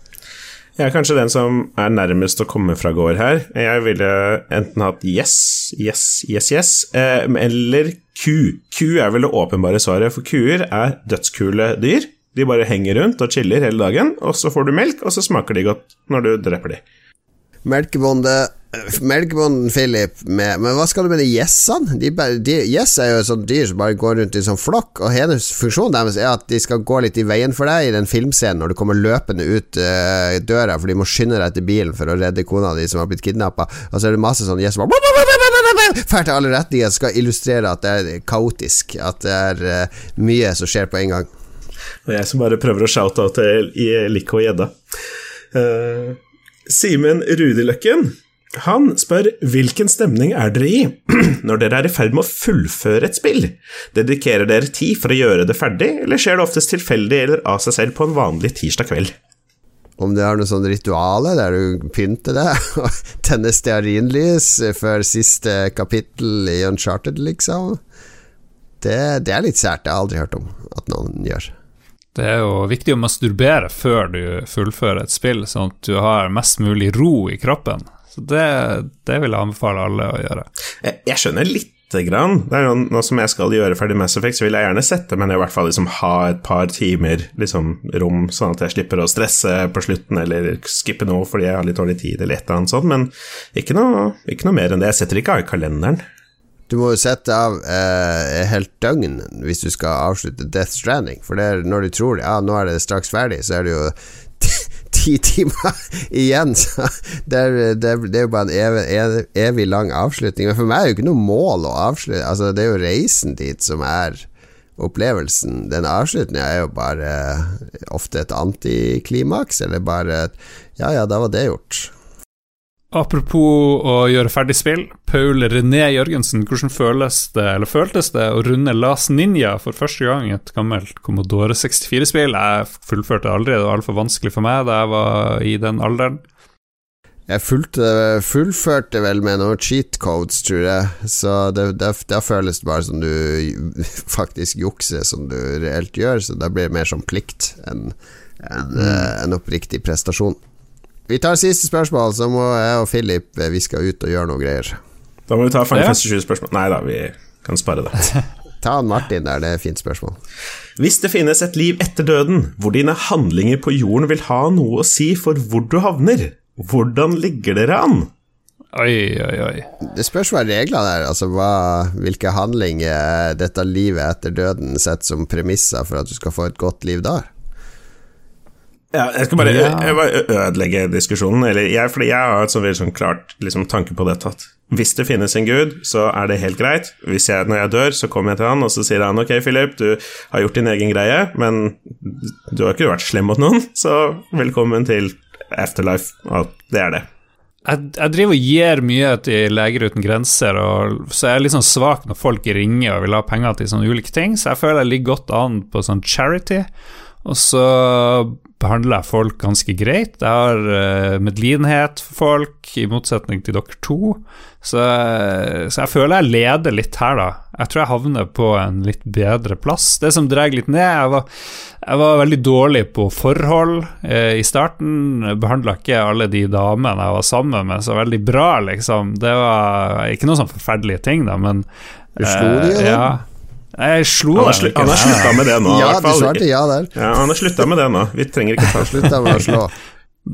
Jeg er kanskje den som er nærmest å komme fra gård her. Jeg ville enten hatt yes, yes, yes, yes, eh, eller ku. Ku er vel det åpenbare svaret, for kuer er dødskule dyr. De bare henger rundt og chiller hele dagen, og så får du melk, og så smaker de godt når du dreper de. Melkebonde Melkebonden Philip med, Men hva skal du med de gjessene? Gjess er jo et sånt dyr som bare går rundt i en sånn flokk, og hele funksjonen deres er at de skal gå litt i veien for deg i den filmscenen når du kommer løpende ut uh, døra, for de må skynde deg til bilen for å redde kona di som har blitt kidnappa, og så er det masse sånne gjess som Fær til alle retninger, skal illustrere at det er kaotisk, at det er uh, mye som skjer på en gang. Og jeg som bare prøver å shout out til Lico og Gjedda. Uh, Simen Rudiløkken han spør hvilken stemning er dere i når dere er i ferd med å fullføre et spill? Dedikerer dere tid for å gjøre det ferdig, eller skjer det oftest tilfeldig eller av seg selv på en vanlig tirsdag kveld? Om det er noe sånn rituale der du pynter deg og tenner stearinlys før siste kapittel i Uncharted, liksom. Det, det er litt sært. Det har jeg aldri hørt om at noen gjør. Det er jo viktig å masturbere før du fullfører et spill, sånn at du har mest mulig ro i kroppen. Så det, det vil jeg anbefale alle å gjøre. Jeg, jeg skjønner litt grann. Det er noe, som jeg skal gjøre ferdig Mass Effect, så vil jeg gjerne sette meg ned i hvert fall liksom ha et par timer liksom, rom, sånn at jeg slipper å stresse på slutten eller skippe noe fordi jeg har litt dårlig tid eller et eller annet sånt, men ikke noe, ikke noe mer enn det. Jeg setter ikke av i kalenderen. Du må jo sette av eh, helt døgn hvis du skal avslutte Death Stranding. For det er når du tror ja, nå er det straks ferdig, så er det jo ti timer igjen. Så det er, det, er, det er, jo bare en evig, evig, lang avslutning. Men for meg er det jo ikke noe mål å avslutte. Altså, det er jo reisen dit som er opplevelsen. Den avslutninga er jo bare ofte et antiklimaks, eller bare et Ja, ja, da var det gjort. Apropos å gjøre ferdig spill. Paul René Jørgensen, hvordan føles det, eller føltes det å runde Las Ninja for første gang et gammelt Commodore 64-spill? Jeg fullførte aldri, det var altfor vanskelig for meg da jeg var i den alderen. Jeg fulgte, fullførte vel med noen cheat codes, tror jeg, så da føles det bare som du faktisk jukser, som du reelt gjør, så da blir det mer som plikt enn en, mm. en oppriktig prestasjon. Vi tar siste spørsmål, så må jeg og Philip eh, Vi skal ut og gjøre noe greier. Da må vi ta Final Fantasy 20-spørsmål. Nei da, vi kan spare det. ta han Martin der, det er et fint spørsmål. Hvis det finnes et liv etter døden, hvor dine handlinger på jorden vil ha noe å si for hvor du havner, hvordan ligger dere an? Oi, oi, oi. Det spørs hva reglene er. Altså hva, hvilke handlinger dette livet etter døden setter som premisser for at du skal få et godt liv der. Ja, jeg skal bare, ja. ødelegge diskusjonen. Eller jeg, fordi jeg har et så veldig sånn klart liksom, tanke på dette at hvis det finnes en gud, så er det helt greit. Hvis jeg, når jeg dør, så kommer jeg til han, og så sier han ok, Philip, du har gjort din egen greie, men du har ikke vært slem mot noen, så velkommen til Afterlife, og det er det. Jeg, jeg driver og gir mye til Leger uten grenser, og så er jeg litt sånn svak når folk ringer og vil ha penger til sånne ulike ting, så jeg føler jeg ligger godt an på sånn charity. Og så behandler jeg folk ganske greit. Jeg har uh, medlidenhet for folk, i motsetning til dere to. Så, så, jeg føler jeg leder litt her, da. Jeg tror jeg havner på en litt bedre plass. Det som drar litt ned Jeg var, jeg var veldig dårlig på forhold uh, i starten. Behandla ikke alle de damene jeg var sammen med, så veldig bra, liksom. Det var ikke noen sånn forferdelige ting, da, men Du slo de, uh, ja. Jeg slo Han har, slu, har slutta med det nå. Ja, du svarte ja der. Ja, han har slutta med det nå. Vi trenger ikke ta Slutta med å slå.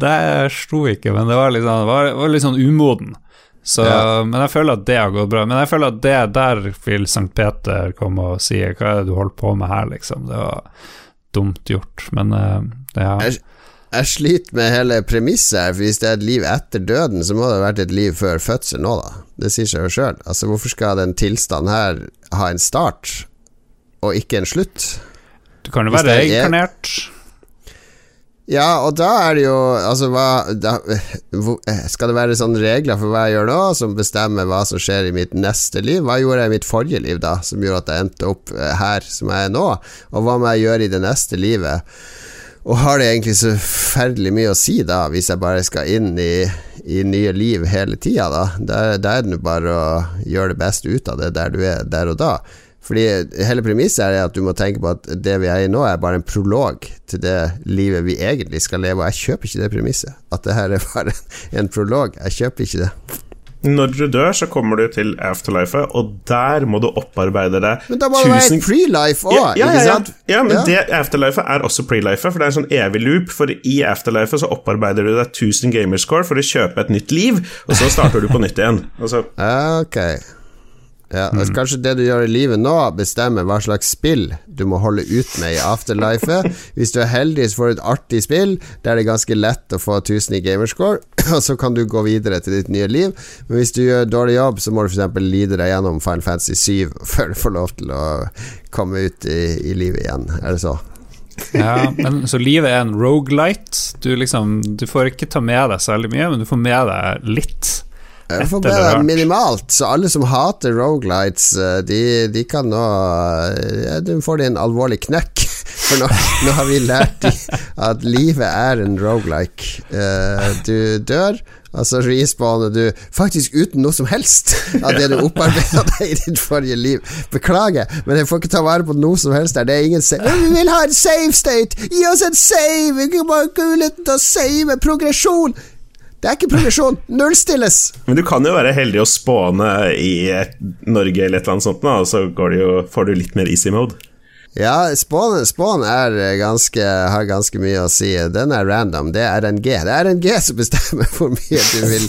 Det slo ikke, men det var litt sånn, var, var litt sånn umoden. Så, ja. Men jeg føler at det har gått bra. Men jeg føler at det der vil Sankt Peter komme og si Hva er det du holder på med her, liksom? Det var dumt gjort, men ja. Jeg, jeg sliter med hele premisset her, for hvis det er et liv etter døden, så må det ha vært et liv før fødsel nå, da. Det sier seg jo sjøl. Altså, hvorfor skal den tilstanden her ha en start? og ikke en slutt. Du kan jo være inkarnert. Ja, og da er det jo Altså, hva da, Skal det være sånne regler for hva jeg gjør nå, som bestemmer hva som skjer i mitt neste liv? Hva gjorde jeg i mitt forrige liv, da, som gjorde at jeg endte opp eh, her som jeg er nå? Og hva må jeg gjøre i det neste livet? Og har det egentlig så forferdelig mye å si, da, hvis jeg bare skal inn i, i nye liv hele tida, da? Da, er det bare å gjøre det beste ut av det der du er der og da. Fordi hele premisset er at du må tenke på at det vi er i nå, er bare en prolog til det livet vi egentlig skal leve, og jeg kjøper ikke det premisset. At det her er bare en prolog. Jeg kjøper ikke det. Når du dør, så kommer du til afterlife, og der må du opparbeide deg Men da må det være prelife òg, ja, ja, ja, ja, men ja. det afterlife er også prelife, for det er en sånn evig loop. For i afterlife så opparbeider du deg 1000 gamerscore for å kjøpe et nytt liv, og så starter du på nytt igjen. Altså. Ok ja, altså. Kanskje det du gjør i livet nå, bestemmer hva slags spill du må holde ut med i afterlife. Hvis du er heldig, så får du et artig spill der det er ganske lett å få 1000 i gamerscore, og så kan du gå videre til ditt nye liv. Men hvis du gjør dårlig jobb, så må du f.eks. lide deg gjennom Final Fantasy 7 før du får lov til å komme ut i, i livet igjen. Er det så? ja, men Så livet er en rogelight. Du, liksom, du får ikke ta med deg særlig mye, men du får med deg litt. Jeg får bare minimalt, så alle som hater rogelights, eh, de, de kan nå ja, De får de en alvorlig knekk. For nå, nå har vi lært at livet er en rogelike. Eh, du dør, og så respawner du faktisk uten noe som helst av det du opparbeida deg i ditt forrige liv. Beklager, men jeg får ikke ta vare på noe som helst der. Det er ingen save. Vi vil ha en save state! Gi oss en save! Vi bare muligheten til å save! Progresjon! Det er ikke progresjon. Nullstilles. Men du kan jo være heldig å spåne i Norge eller et eller annet sånt, og så jo, får du litt mer easy mode. Ja, spån, spån ganske, har ganske mye å si. Den er random. Det er RNG. Det er RNG som bestemmer hvor mye du vil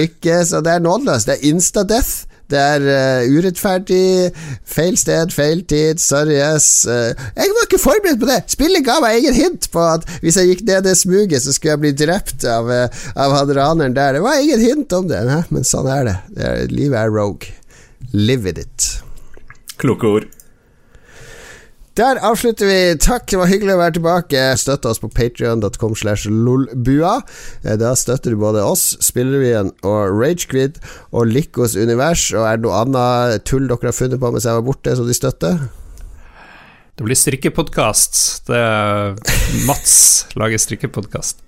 lykkes, og det er nådeløst. Det er insta-death. Det er uh, urettferdig. Feil sted, feil tid. Sorry, yes. Uh, jeg var ikke forberedt på det! Spillet ga meg ingen hint på at hvis jeg gikk ned det smuget, så skulle jeg bli drept av, uh, av han raneren der. Det var ingen hint om det, Nei, men sånn er det. det er, livet er rogue. Live with it. Kloke ord. Der avslutter vi. Takk, det var hyggelig å være tilbake. Støtt oss på patrion.com slash lolbua. Eh, da støtter du både oss, Spillerevyen og Ragequid og Likos univers. Og er det noe annet tull dere har funnet på mens jeg var borte, som de støtter? Det blir strikkepodkast. Mats lager strikkepodkast.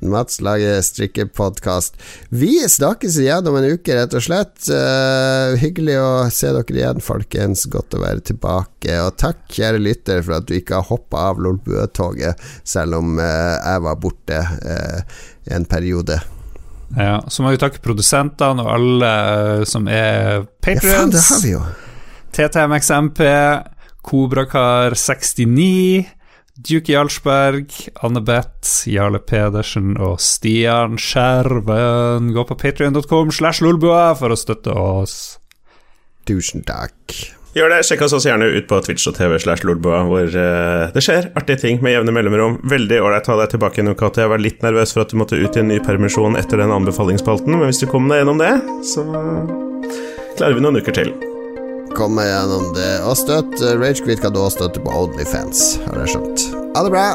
Mats lager strikkepodkast. Vi snakkes igjen om en uke, rett og slett. Uh, hyggelig å se dere igjen, folkens. Godt å være tilbake. Og takk, kjære lytter, for at du ikke har hoppa av Lolbua-toget, selv om uh, jeg var borte uh, en periode. Ja, så må vi takke produsentene og alle som er patrions. Ja, TTMXMP, Kobrakar69 Duke Jarlsberg, Anne-Beth, Jarle Pedersen og Stian Skjerven. Gå på patrion.com slash lolbua for å støtte oss. Tusen takk. Gjør det. Sjekk oss også gjerne ut på Twitch og TV slash lolbua, hvor uh, det skjer artige ting med jevne mellomrom. Veldig ålreit å ha deg tilbake igjen, Kate. Jeg var litt nervøs for at du måtte ut i en ny permisjon etter den anbefalingsspalten, men hvis du kom deg gjennom det, så klarer vi noen uker til komme gjennom det. Og støtt eh, Ragequit kan du også støtte på Onlyfans, har jeg skjønt. Ha det bra!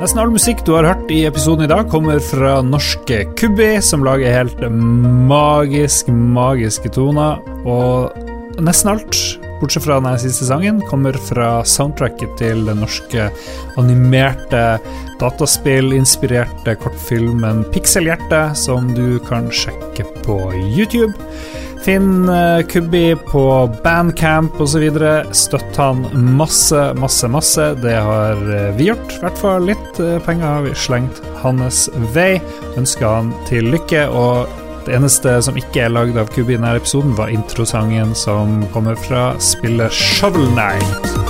Nesten all musikk du har hørt i episoden i dag, kommer fra norske Kubbi, som lager helt magisk, magiske toner. Og nesten alt bortsett fra den siste sangen, kommer fra soundtracket til den norske animerte dataspillinspirerte kortfilmen Pikselhjerte, som du kan sjekke på YouTube. Finn uh, Kubbi på Bandcamp osv. Støtt han masse, masse, masse. Det har uh, vi gjort. I hvert fall litt uh, penger har vi slengt hans vei. Ønsker han til lykke. Og det eneste som ikke er lagd av Kubi i denne episoden, var introsangen som kommer fra spillet Shovel Knight.